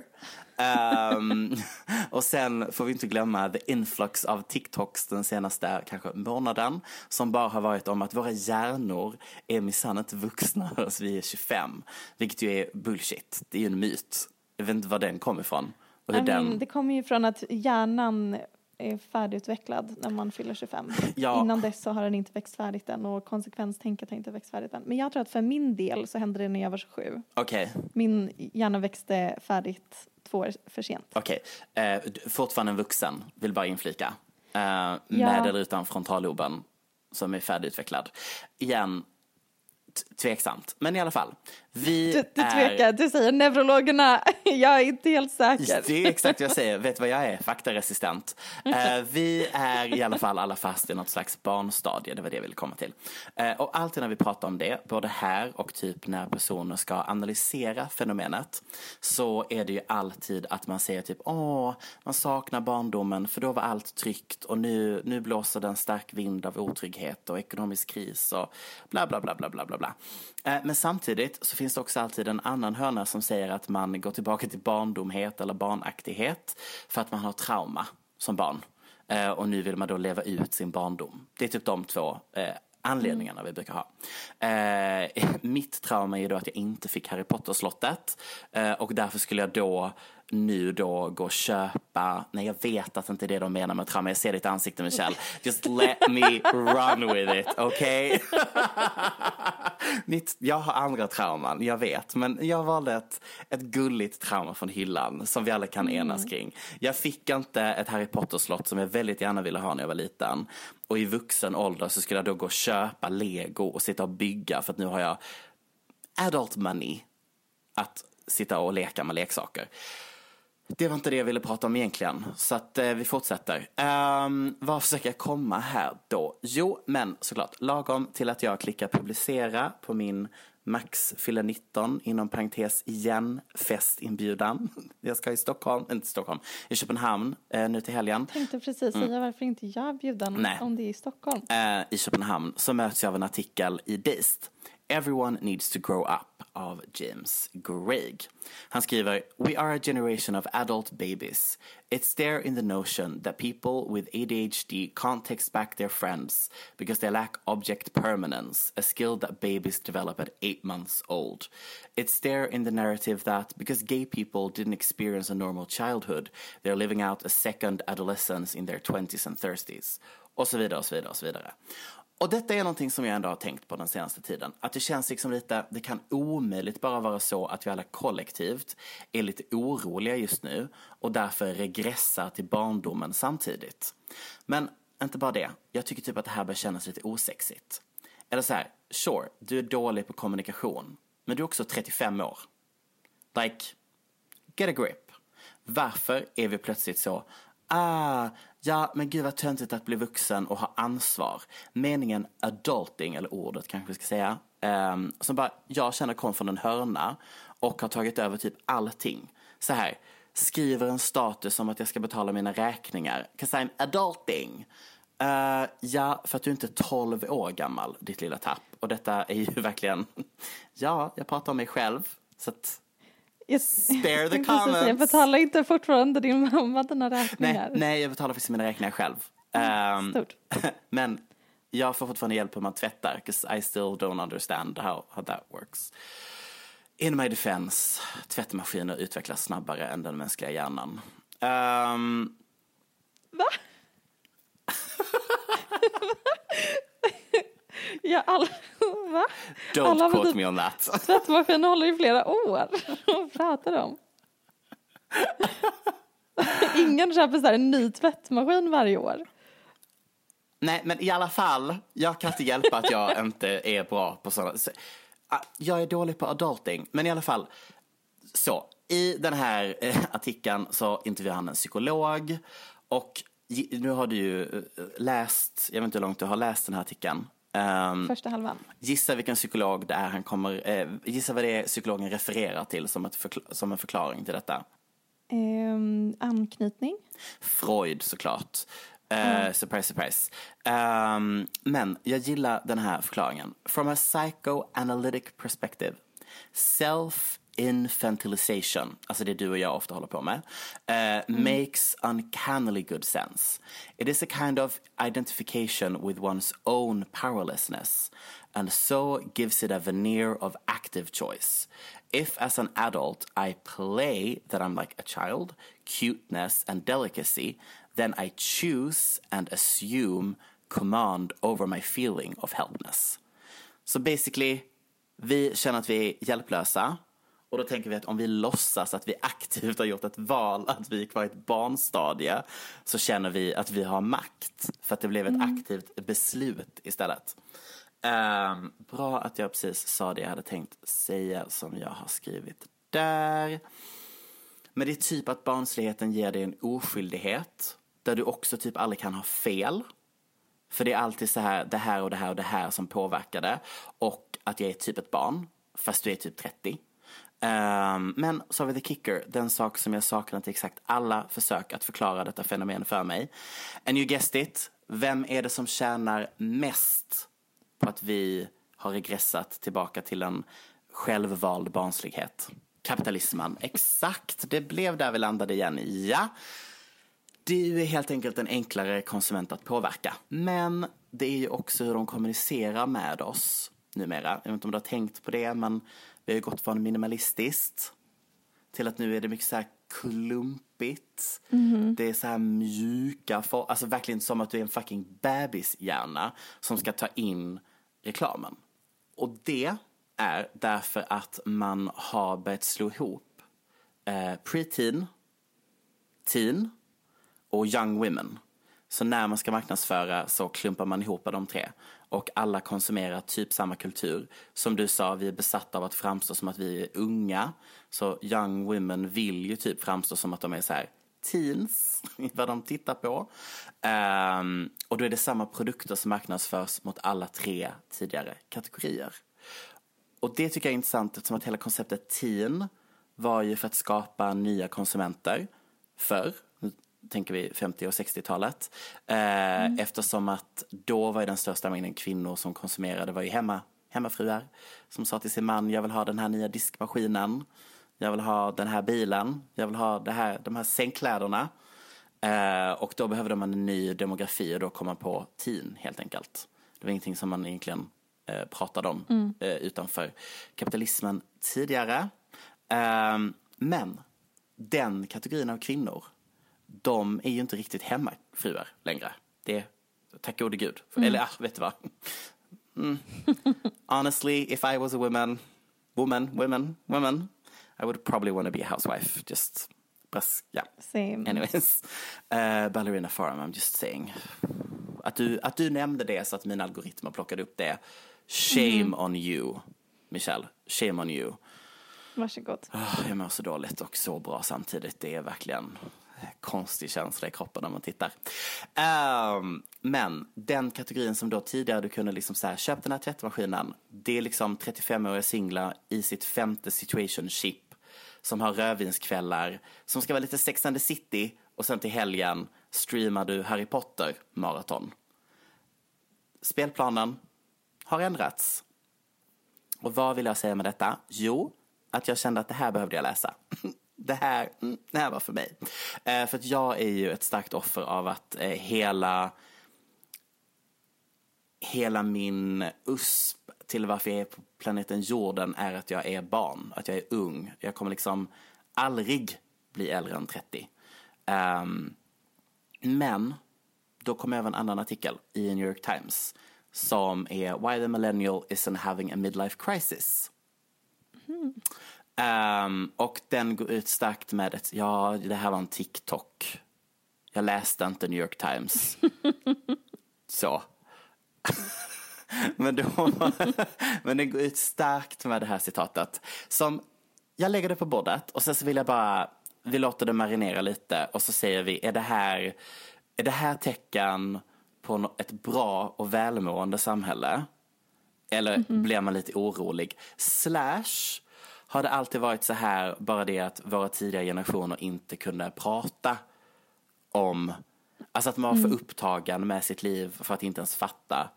Speaker 3: Um, och sen får vi inte glömma the influx av TikToks den senaste kanske månaden som bara har varit om att våra hjärnor är minsann inte vuxna förrän vi är 25. Vilket ju är bullshit. Det är ju en myt. Jag vet inte var den kommer ifrån.
Speaker 4: I mean, den... Det kommer ju från att hjärnan är färdigutvecklad när man fyller 25. Ja. Innan dess så har den inte växt färdigt än och konsekvenstänket har inte växt färdigt än. Men jag tror att för min del så hände det när jag var 27.
Speaker 3: Okay.
Speaker 4: Min hjärna växte färdigt två år för sent.
Speaker 3: Okej, okay. eh, fortfarande en vuxen, vill bara inflika. Eh, ja. Med eller utan frontalloben som är färdigutvecklad. Igen, tveksamt. Men i alla fall. Vi
Speaker 4: du, du tvekar, du säger neurologerna, jag är inte helt säker.
Speaker 3: Det är exakt vad jag säger, vet vad jag är? Faktaresistent. Uh, vi är i alla fall alla fast i något slags barnstadie, det var det jag ville komma till. Uh, och alltid när vi pratar om det, både här och typ när personer ska analysera fenomenet, så är det ju alltid att man säger typ åh, man saknar barndomen för då var allt tryggt och nu, nu blåser det en stark vind av otrygghet och ekonomisk kris och bla bla bla bla bla bla. Uh, Eh, men samtidigt så finns det också alltid en annan hörna som säger att man går tillbaka till barndomhet eller barnaktighet för att man har trauma som barn. Eh, och nu vill man då leva ut sin barndom. Det är typ de två eh, anledningarna vi brukar ha. Eh, mitt trauma är då att jag inte fick Harry Potter-slottet eh, och därför skulle jag då nu då gå och köpa, nej jag vet att det inte är det de menar med trauma, jag ser ditt ansikte Michelle. Just let me run with it, okej? Okay? jag har andra trauman, jag vet, men jag valde ett, ett gulligt trauma från hyllan som vi alla kan enas mm. kring. Jag fick inte ett Harry Potter-slott som jag väldigt gärna ville ha när jag var liten. Och i vuxen ålder så skulle jag då gå och köpa lego och sitta och bygga för att nu har jag adult money att sitta och leka med leksaker. Det var inte det jag ville prata om egentligen, så att eh, vi fortsätter. Um, vad försöker jag komma här då? Jo, men såklart, lagom till att jag klickar publicera på min Max fyller 19, inom parentes igen, festinbjudan. Jag ska i Stockholm, inte Stockholm, i Köpenhamn eh, nu till helgen.
Speaker 4: Tänkte precis säga mm. varför inte jag bjuden Nej. om det är i Stockholm.
Speaker 3: Eh, I Köpenhamn så möts jag av en artikel i Dazed Everyone Needs to Grow Up av James Gregg. Han skriver We are a generation of adult babies. It's there in the notion that people with ADHD can't text back their friends because they lack object permanence, a skill that babies develop at eight months old. It's there in the narrative that because gay people didn't experience a normal childhood, they're living out a second adolescence in their 20s and 30s. Och så vidare och så vidare och så vidare. Och detta är någonting som jag ändå har tänkt på den senaste tiden. Att det känns liksom lite, det kan omöjligt bara vara så att vi alla kollektivt är lite oroliga just nu och därför regressar till barndomen samtidigt. Men inte bara det, jag tycker typ att det här börjar kännas lite osexigt. Eller så här, sure, du är dålig på kommunikation, men du är också 35 år. Like, get a grip. Varför är vi plötsligt så, ah, ja men gud vad töntigt att bli vuxen och ha ansvar. Meningen adulting, eller ordet kanske vi ska säga, um, som bara jag känner kom från en hörna och har tagit över typ allting. Så här, skriver en status om att jag ska betala mina räkningar, 'cause I'm adulting. Uh, ja, för att du inte är 12 år gammal, ditt lilla tapp. Och detta är ju verkligen, ja, jag pratar om mig själv. Så att
Speaker 4: jag,
Speaker 3: Spare the
Speaker 4: jag
Speaker 3: comments.
Speaker 4: betalar inte fortfarande din mamma dina räkningar?
Speaker 3: Nej, nej, jag betalar faktiskt mina räkningar själv. Ehm,
Speaker 4: Stort.
Speaker 3: men jag får fortfarande hjälp hur man tvättar, because I still don't understand how, how that works. In my defense, tvättmaskiner utvecklas snabbare än den mänskliga hjärnan. Ehm,
Speaker 4: Va? ja, alla, va?
Speaker 3: don't
Speaker 4: Alla
Speaker 3: quote me on that.
Speaker 4: Tvättmaskinen håller i flera år. Vad pratar du om? Ingen köper så här en ny tvättmaskin varje år.
Speaker 3: Nej, men i alla fall, jag kan inte hjälpa att jag inte är bra på sådana. Så, ah, Jag är dålig på adulting, men i alla fall. Så, i den här eh, artikeln så intervjuar han en psykolog och nu har du ju eh, läst, jag vet inte hur långt du har läst den här artikeln. Ehm,
Speaker 4: Första halvan.
Speaker 3: Gissa vilken psykolog det är han kommer, eh, gissa vad det är psykologen refererar till som, förkla- som en förklaring till detta.
Speaker 4: Ehm, anknytning.
Speaker 3: Freud såklart. Uh, Surprise, surprise. Ehm, men jag gillar den här förklaringen. From a psychoanalytic perspective, self-infantilization, alltså det du och jag ofta håller på med, eh, makes uncannily good sense. It is a kind of identification with one's own powerlessness and so gives it a veneer of active choice. If as an adult I play that I'm like a child, cuteness and delicacy, then I choose and assume command over my feeling of helplessness. Så basically, vi känner att vi är hjälplösa och då tänker vi att om vi låtsas att vi aktivt har gjort ett val, att vi är kvar i ett barnstadie, så känner vi att vi har makt. För att det blev ett aktivt beslut istället. Ehm, bra att jag precis sa det jag hade tänkt säga som jag har skrivit där. Men det är typ att barnsligheten ger dig en oskyldighet. Där du också typ aldrig kan ha fel. För det är alltid så här, det här och det här och det här som påverkar det. Och att jag är typ ett barn, fast du är typ 30. Um, men så har vi the kicker, den sak som jag saknar till exakt alla försök att förklara detta fenomen för mig. And you guessed it, vem är det som tjänar mest på att vi har regressat tillbaka till en självvald barnslighet? Kapitalismen, exakt, det blev där vi landade igen, ja. Du är helt enkelt en enklare konsument att påverka. Men det är ju också hur de kommunicerar med oss numera. Jag vet inte om du har tänkt på det, men vi har gått från minimalistiskt till att nu är det mycket så här klumpigt. Det är så här mjuka, for- alltså verkligen som att du är en fucking bebishjärna som ska ta in reklamen. Och det är därför att man har börjat slå ihop eh, preteen, teen och young women. Så när man ska marknadsföra så klumpar man ihop de tre. Och alla konsumerar typ samma kultur. Som du sa, vi är besatta av att framstå som att vi är unga. Så young women vill ju typ framstå som att de är så här teens, vad de tittar på. Um, och då är det samma produkter som marknadsförs mot alla tre tidigare kategorier. Och det tycker jag är intressant eftersom att hela konceptet teen var ju för att skapa nya konsumenter förr. Tänker vi 50 och 60-talet. Eh, Eftersom att då var den största mängden kvinnor som konsumerade var ju hemma, hemmafruar. Som sa till sin man, jag vill ha den här nya diskmaskinen. Jag vill ha den här bilen. Jag vill ha det här, de här sängkläderna. Eh, och då behövde man en ny demografi och då kom man på teen helt enkelt. Det var ingenting som man egentligen eh, pratade om eh, utanför kapitalismen tidigare. Eh, men den kategorin av kvinnor, de är ju inte riktigt hemmafruar längre. Det Tack gode gud. Eller ah, vet du vad? Mm. Honestly, if I was a woman, woman, women, woman, I would probably want to be a housewife. Just, just yeah.
Speaker 4: Same.
Speaker 3: Anyways. Uh, Ballerina Farm, I'm just saying. Att du, att du nämnde det så att mina algoritmer plockade upp det. Shame on you, Michelle. Shame on you.
Speaker 4: Varsågod.
Speaker 3: Ah, jag mår så dåligt och så bra samtidigt. Det är verkligen konstig känsla i kroppen när man tittar. Um, men den kategorin som då tidigare du kunde liksom så här, köp den här tvättmaskinen. Det är liksom 35-åriga singlar i sitt femte situationship som har rödvinskvällar, som ska vara lite Sex and the City och sen till helgen streamar du Harry Potter maraton. Spelplanen har ändrats. Och vad vill jag säga med detta? Jo, att jag kände att det här behövde jag läsa. Det här, mm, det här var för mig. Eh, för att jag är ju ett starkt offer av att eh, hela hela min USP till varför jag är på planeten jorden är att jag är barn, att jag är ung. Jag kommer liksom aldrig bli äldre än 30. Um, ehm, men då kom även en annan artikel i New York Times som är Why the millennial isn't having a midlife crisis. Mm. Um, och den går ut starkt med ett, ja det här var en TikTok. Jag läste inte New York Times. Så. men, då, men den går ut starkt med det här citatet. Som, jag lägger det på bordet och sen så vill jag bara, vi låter det marinera lite och så säger vi, är det här, är det här tecken på ett bra och välmående samhälle? Eller blir man lite orolig? Slash, har det alltid varit så här, bara det att våra tidiga generationer inte kunde prata om, alltså att man var för upptagen med sitt liv för att inte ens fatta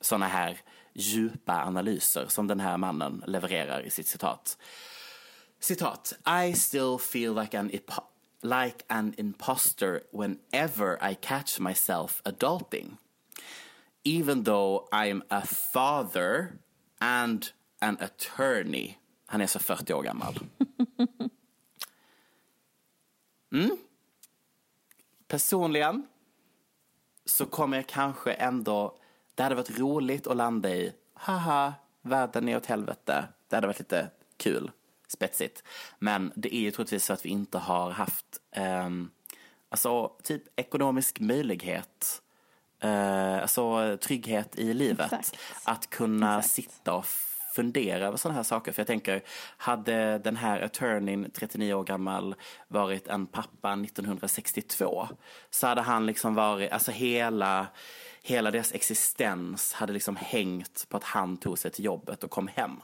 Speaker 3: sådana här djupa analyser som den här mannen levererar i sitt citat. Citat. I still feel like an, like an imposter whenever I catch myself adulting. Even though I'm a father and an attorney. Han är så 40 år gammal. Mm. Personligen så kommer jag kanske ändå, det hade varit roligt att landa i, haha, världen är åt helvete. Det hade varit lite kul, spetsigt. Men det är ju troligtvis så att vi inte har haft, ehm, alltså typ ekonomisk möjlighet, eh, alltså trygghet i livet.
Speaker 4: Exakt.
Speaker 3: Att kunna
Speaker 4: Exakt.
Speaker 3: sitta och fundera över sådana här saker. För jag tänker, hade den här attorneyn, 39 år gammal, varit en pappa 1962 så hade han liksom varit, alltså hela, hela deras existens hade liksom hängt på att han tog sig till jobbet och kom hem.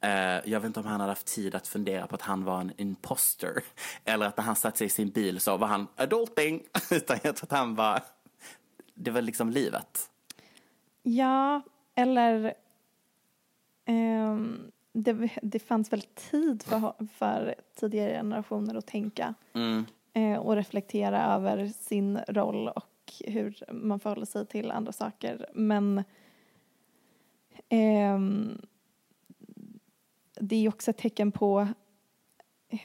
Speaker 3: Eh, jag vet inte om han hade haft tid att fundera på att han var en imposter. Eller att när han satte sig i sin bil så var han adulting. Utan jag tror att han var, det var liksom livet.
Speaker 4: Ja, eller ehm, det, det fanns väl tid för, för tidigare generationer att tänka
Speaker 3: Mm.
Speaker 4: eh, och reflektera över sin roll och hur man förhåller sig till andra saker. Men ehm, det är också ett tecken på eh,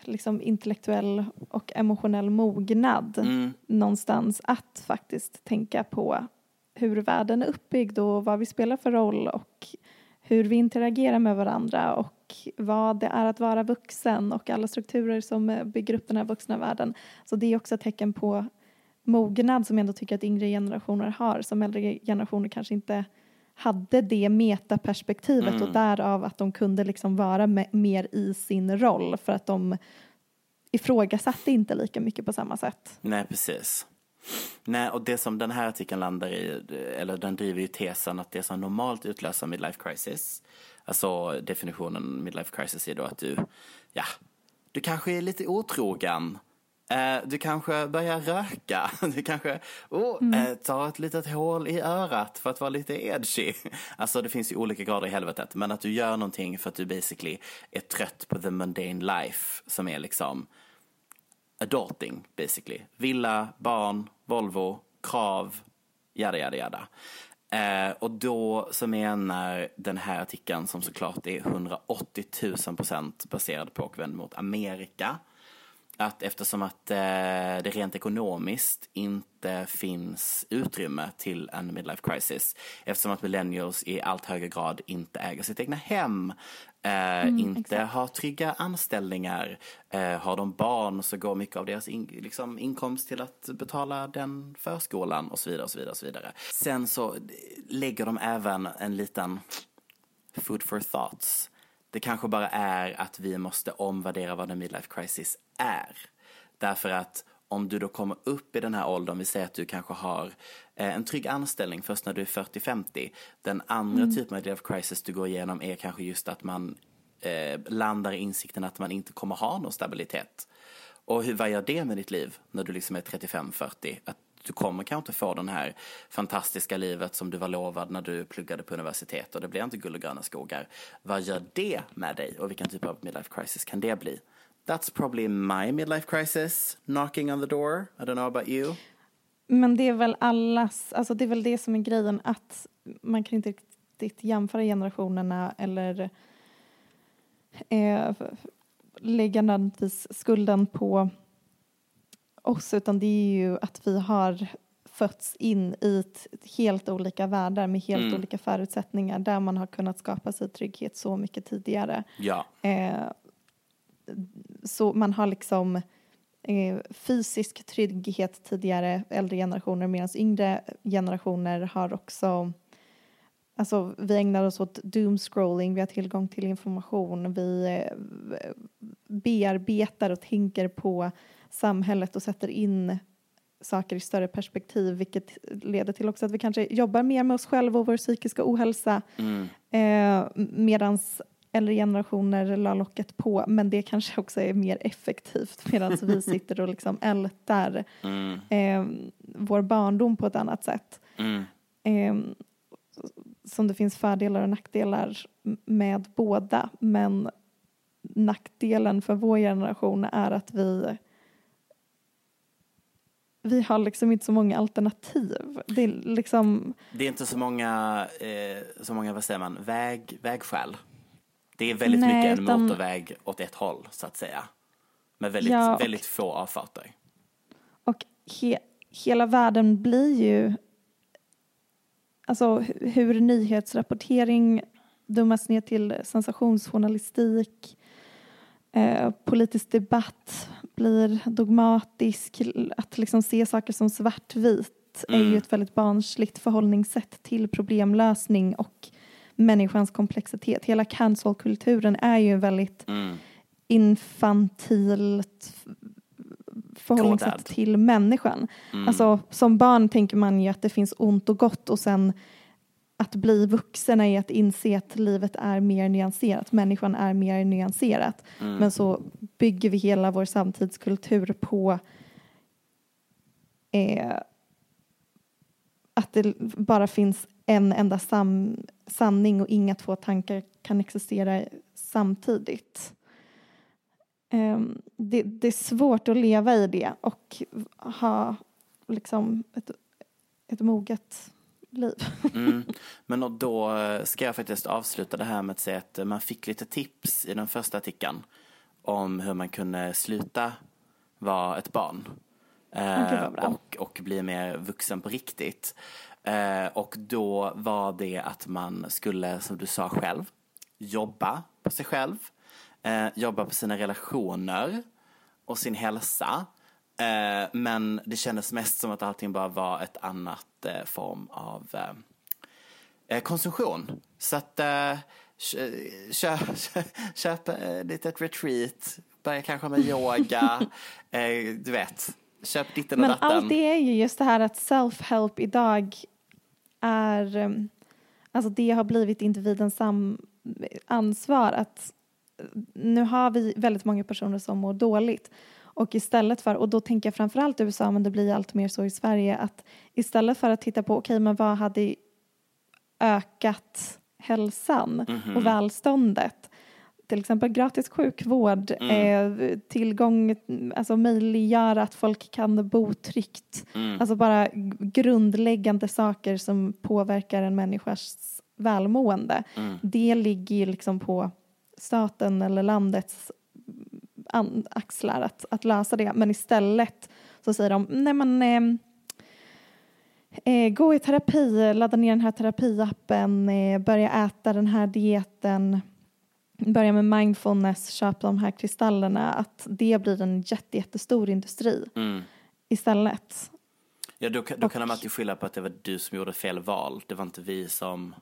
Speaker 4: liksom intellektuell och emotionell mognad
Speaker 3: Mm.
Speaker 4: någonstans att faktiskt tänka på hur världen är uppbyggd och vad vi spelar för roll och hur vi interagerar med varandra och vad det är att vara vuxen och alla strukturer som bygger upp den här vuxna världen. Så det är också ett tecken på mognad som jag ändå tycker att yngre generationer har, som äldre generationer kanske inte hade det metaperspektivet och därav att de kunde liksom vara me- mer i sin roll för att de ifrågasatte inte lika mycket på samma sätt.
Speaker 3: Nej, precis. Nej, och det som den här artikeln landar i, eller den driver ju tesen att det som normalt utlöser midlife crisis, alltså definitionen midlife crisis är då att du, ja, du kanske är lite otrogen, eh, du kanske börjar röka, du kanske oh, eh, tar ett litet hål i örat för att vara lite edgy. Alltså det finns ju olika grader i helvetet, men att du gör någonting för att du basically är trött på the mundane life som är liksom adulting basically. Villa, barn, Volvo, krav, jada jada jada. Eh, och då så menar den här artikeln som såklart är 180 000 procent baserad på och vänd mot Amerika att eftersom att eh, det rent ekonomiskt inte finns utrymme till en midlife crisis, eftersom att millennials i allt högre grad inte äger sitt egna hem, eh, inte
Speaker 4: exakt.
Speaker 3: har trygga anställningar, eh, har de barn så går mycket av deras in, liksom, inkomst till att betala den förskolan och så vidare och så vidare. Och så vidare. Sen så lägger de även en liten food for thoughts. Det kanske bara är att vi måste omvärdera vad en midlife crisis är. Därför att om du då kommer upp i den här åldern, vi säger att du kanske har eh, en trygg anställning först när du är 40-50. Den andra typen av midlife crisis du går igenom är kanske just att man eh, landar i insikten att man inte kommer ha någon stabilitet. Och hur, vad gör det med ditt liv när du liksom är 35-40? Att du kommer kanske inte få den här fantastiska livet som du var lovad när du pluggade på universitet och det blir inte guld och gröna skogar. Vad gör det med dig och vilken typ av midlife crisis kan det bli? That's probably my midlife crisis, knocking on the door. I don't know about you.
Speaker 4: Men det är väl allas, alltså det är väl det som är grejen att man kan inte riktigt jämföra generationerna eller eh, lägga nödvändigtvis skulden på oss utan det är ju att vi har fötts in i helt olika världar med helt
Speaker 3: Mm.
Speaker 4: olika förutsättningar där man har kunnat skapa sig trygghet så mycket tidigare.
Speaker 3: Ja.
Speaker 4: Eh, så man har liksom eh, fysisk trygghet tidigare, äldre generationer, medan yngre generationer har också Alltså, vi ägnar oss åt doomscrolling, vi har tillgång till information, vi eh, bearbetar och tänker på samhället och sätter in saker i större perspektiv, vilket leder till också att vi kanske jobbar mer med oss själva och vår psykiska ohälsa.
Speaker 3: Mm.
Speaker 4: Eh, medans äldre generationer la locket på, men det kanske också är mer effektivt medan vi sitter och liksom ältar
Speaker 3: Mm.
Speaker 4: eh, vår barndom på ett annat sätt.
Speaker 3: Mm.
Speaker 4: Eh, som det finns fördelar och nackdelar med båda, men nackdelen för vår generation är att vi vi har liksom inte så många alternativ. Det är liksom,
Speaker 3: Det är inte så många, eh, så många vad säger man, väg, vägskäl. Det är väldigt
Speaker 4: Nej,
Speaker 3: mycket en
Speaker 4: utan-
Speaker 3: motorväg åt ett håll, så att säga. Med väldigt,
Speaker 4: Ja, och-
Speaker 3: väldigt få avfarter.
Speaker 4: Och he, hela världen blir ju... Alltså hu- hur nyhetsrapportering dummas ner till sensationsjournalistik. Eh, politisk debatt blir dogmatisk. Att liksom se saker som svartvit är ju ett väldigt barnsligt förhållningssätt till problemlösning och människans komplexitet. Hela cancelkulturen är ju väldigt
Speaker 3: Mm.
Speaker 4: infantilt förhållningssätt
Speaker 3: Kodad.
Speaker 4: till människan.
Speaker 3: Mm.
Speaker 4: Alltså, som barn tänker man ju att det finns ont och gott och sen att bli vuxen är att inse att livet är mer nyanserat, människan är mer nyanserat.
Speaker 3: Mm.
Speaker 4: Men så bygger vi hela vår samtidskultur på eh, att det bara finns en enda sam sanning och inga två tankar kan existera samtidigt. Ehm, det, det är svårt att leva i det och ha liksom ett, ett moget liv.
Speaker 3: Mm. Men och då eh, ska jag faktiskt avsluta det här med att säga att eh, man fick lite tips i den första artikeln om hur man kunde sluta vara ett barn. Eh, och, och bli mer vuxen på riktigt. Eh, och då var det att man skulle, som du sa själv, jobba på sig själv, eh, jobba på sina relationer och sin hälsa. Eh, men det kändes mest som att allting bara var ett annat eh, form av eh, eh, konsumtion. Så att eh, kö- köp, köp eh, ett litet retreat, börja kanske med yoga, eh, du vet. Köp ditten och
Speaker 4: Men
Speaker 3: datten.
Speaker 4: allt det är ju just det här att self-help idag är, alltså det har blivit individens ansvar att eh, nu har vi väldigt många personer som mår dåligt och istället för, och då tänker jag framförallt USA men det blir allt mer så i Sverige att istället för att titta på okej men vad hade ökat hälsan
Speaker 3: Mhm.
Speaker 4: och välståndet till exempel gratis sjukvård,
Speaker 3: Mm.
Speaker 4: eh, tillgång, alltså möjliggöra att folk kan bo tryggt.
Speaker 3: Mm.
Speaker 4: Alltså bara grundläggande saker som påverkar en människas välmående.
Speaker 3: Mm.
Speaker 4: Det ligger ju liksom på staten eller landets an, axlar att, att lösa det. Men istället så säger de, nej men eh, eh, gå i terapi, ladda ner den här terapiappen, eh, börja äta den här dieten, börja med mindfulness, köp de här kristallerna, att det blir en jätte, jättestor industri
Speaker 3: Mm.
Speaker 4: istället.
Speaker 3: Ja, då, då kan de alltid skylla på att det var du som gjorde fel val. Det var inte vi som...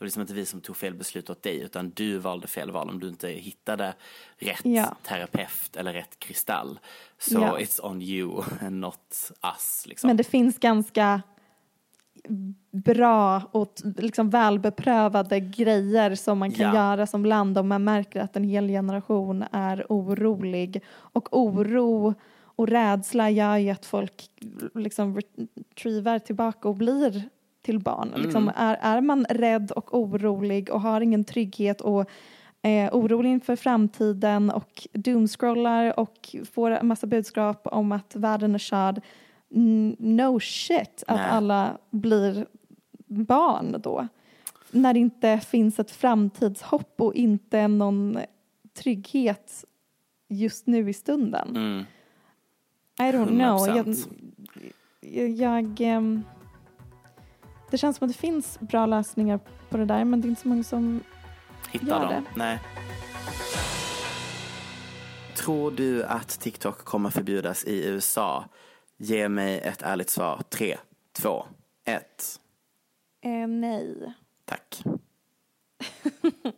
Speaker 3: Det var liksom inte vi som tog fel beslut åt dig, utan du valde fel val om du inte hittade rätt
Speaker 4: Ja.
Speaker 3: terapeut eller rätt kristall. Så
Speaker 4: Ja.
Speaker 3: it's on you and not us. Liksom.
Speaker 4: Men det finns ganska bra och liksom välbeprövade grejer som man kan
Speaker 3: Ja.
Speaker 4: göra som land om man märker att en hel generation är orolig. Och oro och rädsla gör ju att folk liksom retrievar tillbaka och blir till barn. Liksom är, är man rädd och orolig och har ingen trygghet och eh, orolig inför framtiden och doomscrollar och får en massa budskap om att världen är körd. No shit att
Speaker 3: Nej.
Speaker 4: alla blir barn då. När det inte finns ett framtidshopp och inte någon trygghet just nu i stunden.
Speaker 3: Mm.
Speaker 4: I don't know. Jag,
Speaker 3: 100%.
Speaker 4: jag, jag, ehm, det känns som att det finns bra lösningar på det där men det är inte så många som
Speaker 3: Hitta
Speaker 4: Gör
Speaker 3: dem.
Speaker 4: det.
Speaker 3: Nej. Tror du att TikTok kommer förbjudas i USA? Ge mig ett ärligt svar. Tre, två, ett.
Speaker 4: eh, nej.
Speaker 3: Tack.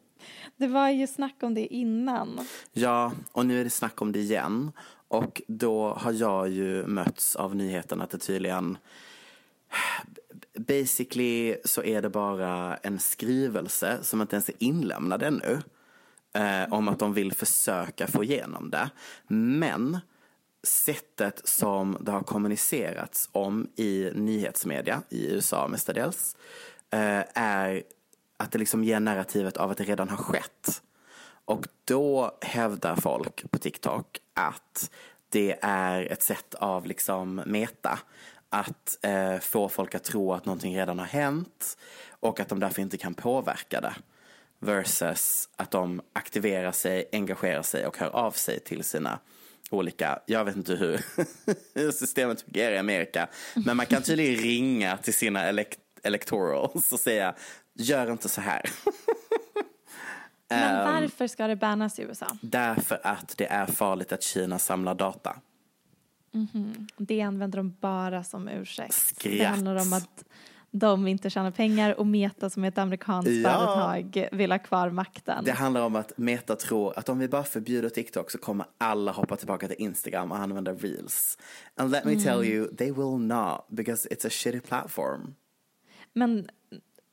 Speaker 4: Det var ju snack om det innan.
Speaker 3: Ja, och nu är det snack om det igen. Och då har jag ju mötts av nyheten att det tydligen Basically så är det bara en skrivelse som inte ens är inlämnad ännu. Eh, om att de vill försöka få igenom det. Men sättet som det har kommunicerats om i nyhetsmedia i USA mestadels eh, är att det liksom ger narrativet av att det redan har skett. Och då hävdar folk på TikTok att det är ett sätt av liksom meta. Att eh, få folk att tro att någonting redan har hänt och att de därför inte kan påverka det. Versus att de aktiverar sig, engagerar sig och hör av sig till sina olika, jag vet inte hur, hur systemet fungerar i Amerika. Men man kan tydligen ringa till sina elect electorals och säga, gör inte så här.
Speaker 4: Men
Speaker 3: Ehm.
Speaker 4: varför ska det bannas i USA?
Speaker 3: Därför att det är farligt att Kina samlar data.
Speaker 4: Det använder de bara som ursäkt.
Speaker 3: Skratt.
Speaker 4: Det handlar om att de inte tjänar pengar och Meta som är ett amerikanskt
Speaker 3: Ja.
Speaker 4: företag vill ha kvar makten.
Speaker 3: Det handlar om att Meta tror att om vi bara förbjuder TikTok så kommer alla hoppa tillbaka till Instagram och använda reels. And let me tell you, they will not because it's a shitty platform.
Speaker 4: Men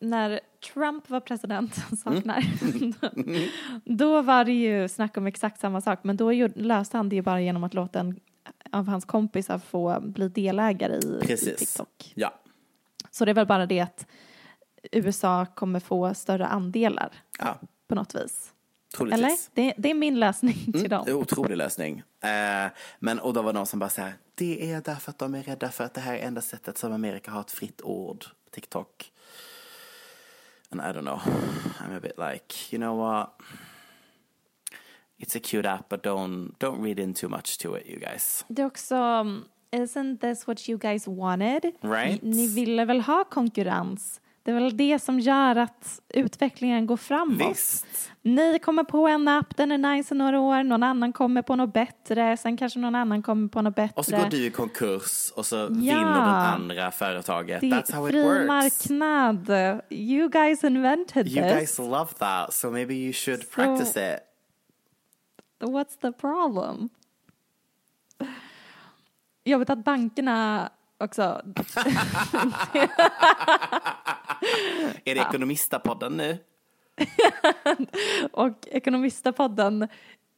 Speaker 4: när Trump var president, saknar,
Speaker 3: Mm.
Speaker 4: då var det ju snack om exakt samma sak. Men då löste han det ju bara genom att låta en av hans kompisar få bli delägare i, i. TikTok.
Speaker 3: Ja.
Speaker 4: Så det är väl bara det att USA kommer få större andelar
Speaker 3: Ja,
Speaker 4: på något vis.
Speaker 3: troligtvis.
Speaker 4: Eller? Det, det är min lösning till
Speaker 3: Mm,
Speaker 4: dem.
Speaker 3: det är en otrolig lösning. Eh, men, och då var det någon som bara så här, det är därför att de är rädda för att det här är enda sättet som Amerika har ett fritt ord, TikTok. And I don't know, I'm a bit like, you know what? It's a cute app, but don't, don't read in too much to it, you guys.
Speaker 4: Det är också, um, isn't this what you guys wanted?
Speaker 3: Right.
Speaker 4: Ni, ni ville väl ha konkurrens? Det är väl det som gör att utvecklingen går framåt.
Speaker 3: Visst.
Speaker 4: Ni kommer på en app, den är nice i några år, någon annan kommer på något bättre, sen kanske någon annan kommer på något bättre.
Speaker 3: Och så går du i konkurs och så vinner den andra företaget.
Speaker 4: Det
Speaker 3: That's how it
Speaker 4: fri
Speaker 3: works.
Speaker 4: marknad. You guys invented
Speaker 3: You
Speaker 4: this.
Speaker 3: guys love that, so maybe you should
Speaker 4: So-
Speaker 3: practice it.
Speaker 4: What's the problem? Jag vet att bankerna också...
Speaker 3: Är det Ekonomistapodden nu?
Speaker 4: och Ekonomistapodden,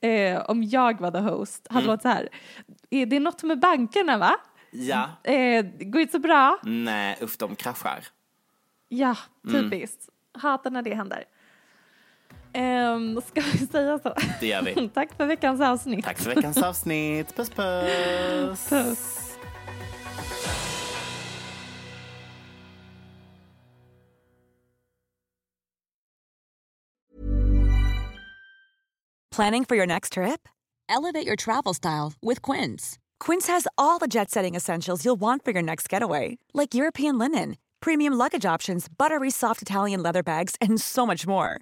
Speaker 4: eh, om jag var the host, hade
Speaker 3: Mm.
Speaker 4: låtit så här. Eh, Det är något med bankerna va?
Speaker 3: Ja.
Speaker 4: Eh, går inte så bra.
Speaker 3: Nej, uff, de kraschar.
Speaker 4: Ja,
Speaker 3: Mm.
Speaker 4: typiskt. Hatar när det händer. Um, ska vi säga så?
Speaker 3: Det gör vi.
Speaker 4: Tack för veckans avsnitt.
Speaker 3: Tack för veckans avsnitt. Puss, puss.
Speaker 4: Puss.
Speaker 5: Planning for your next trip?
Speaker 6: Elevate your travel style with Quince.
Speaker 5: Quince has all the jet setting essentials you'll want for your next getaway, like European linen, premium luggage options, buttery soft Italian leather bags, and so much more.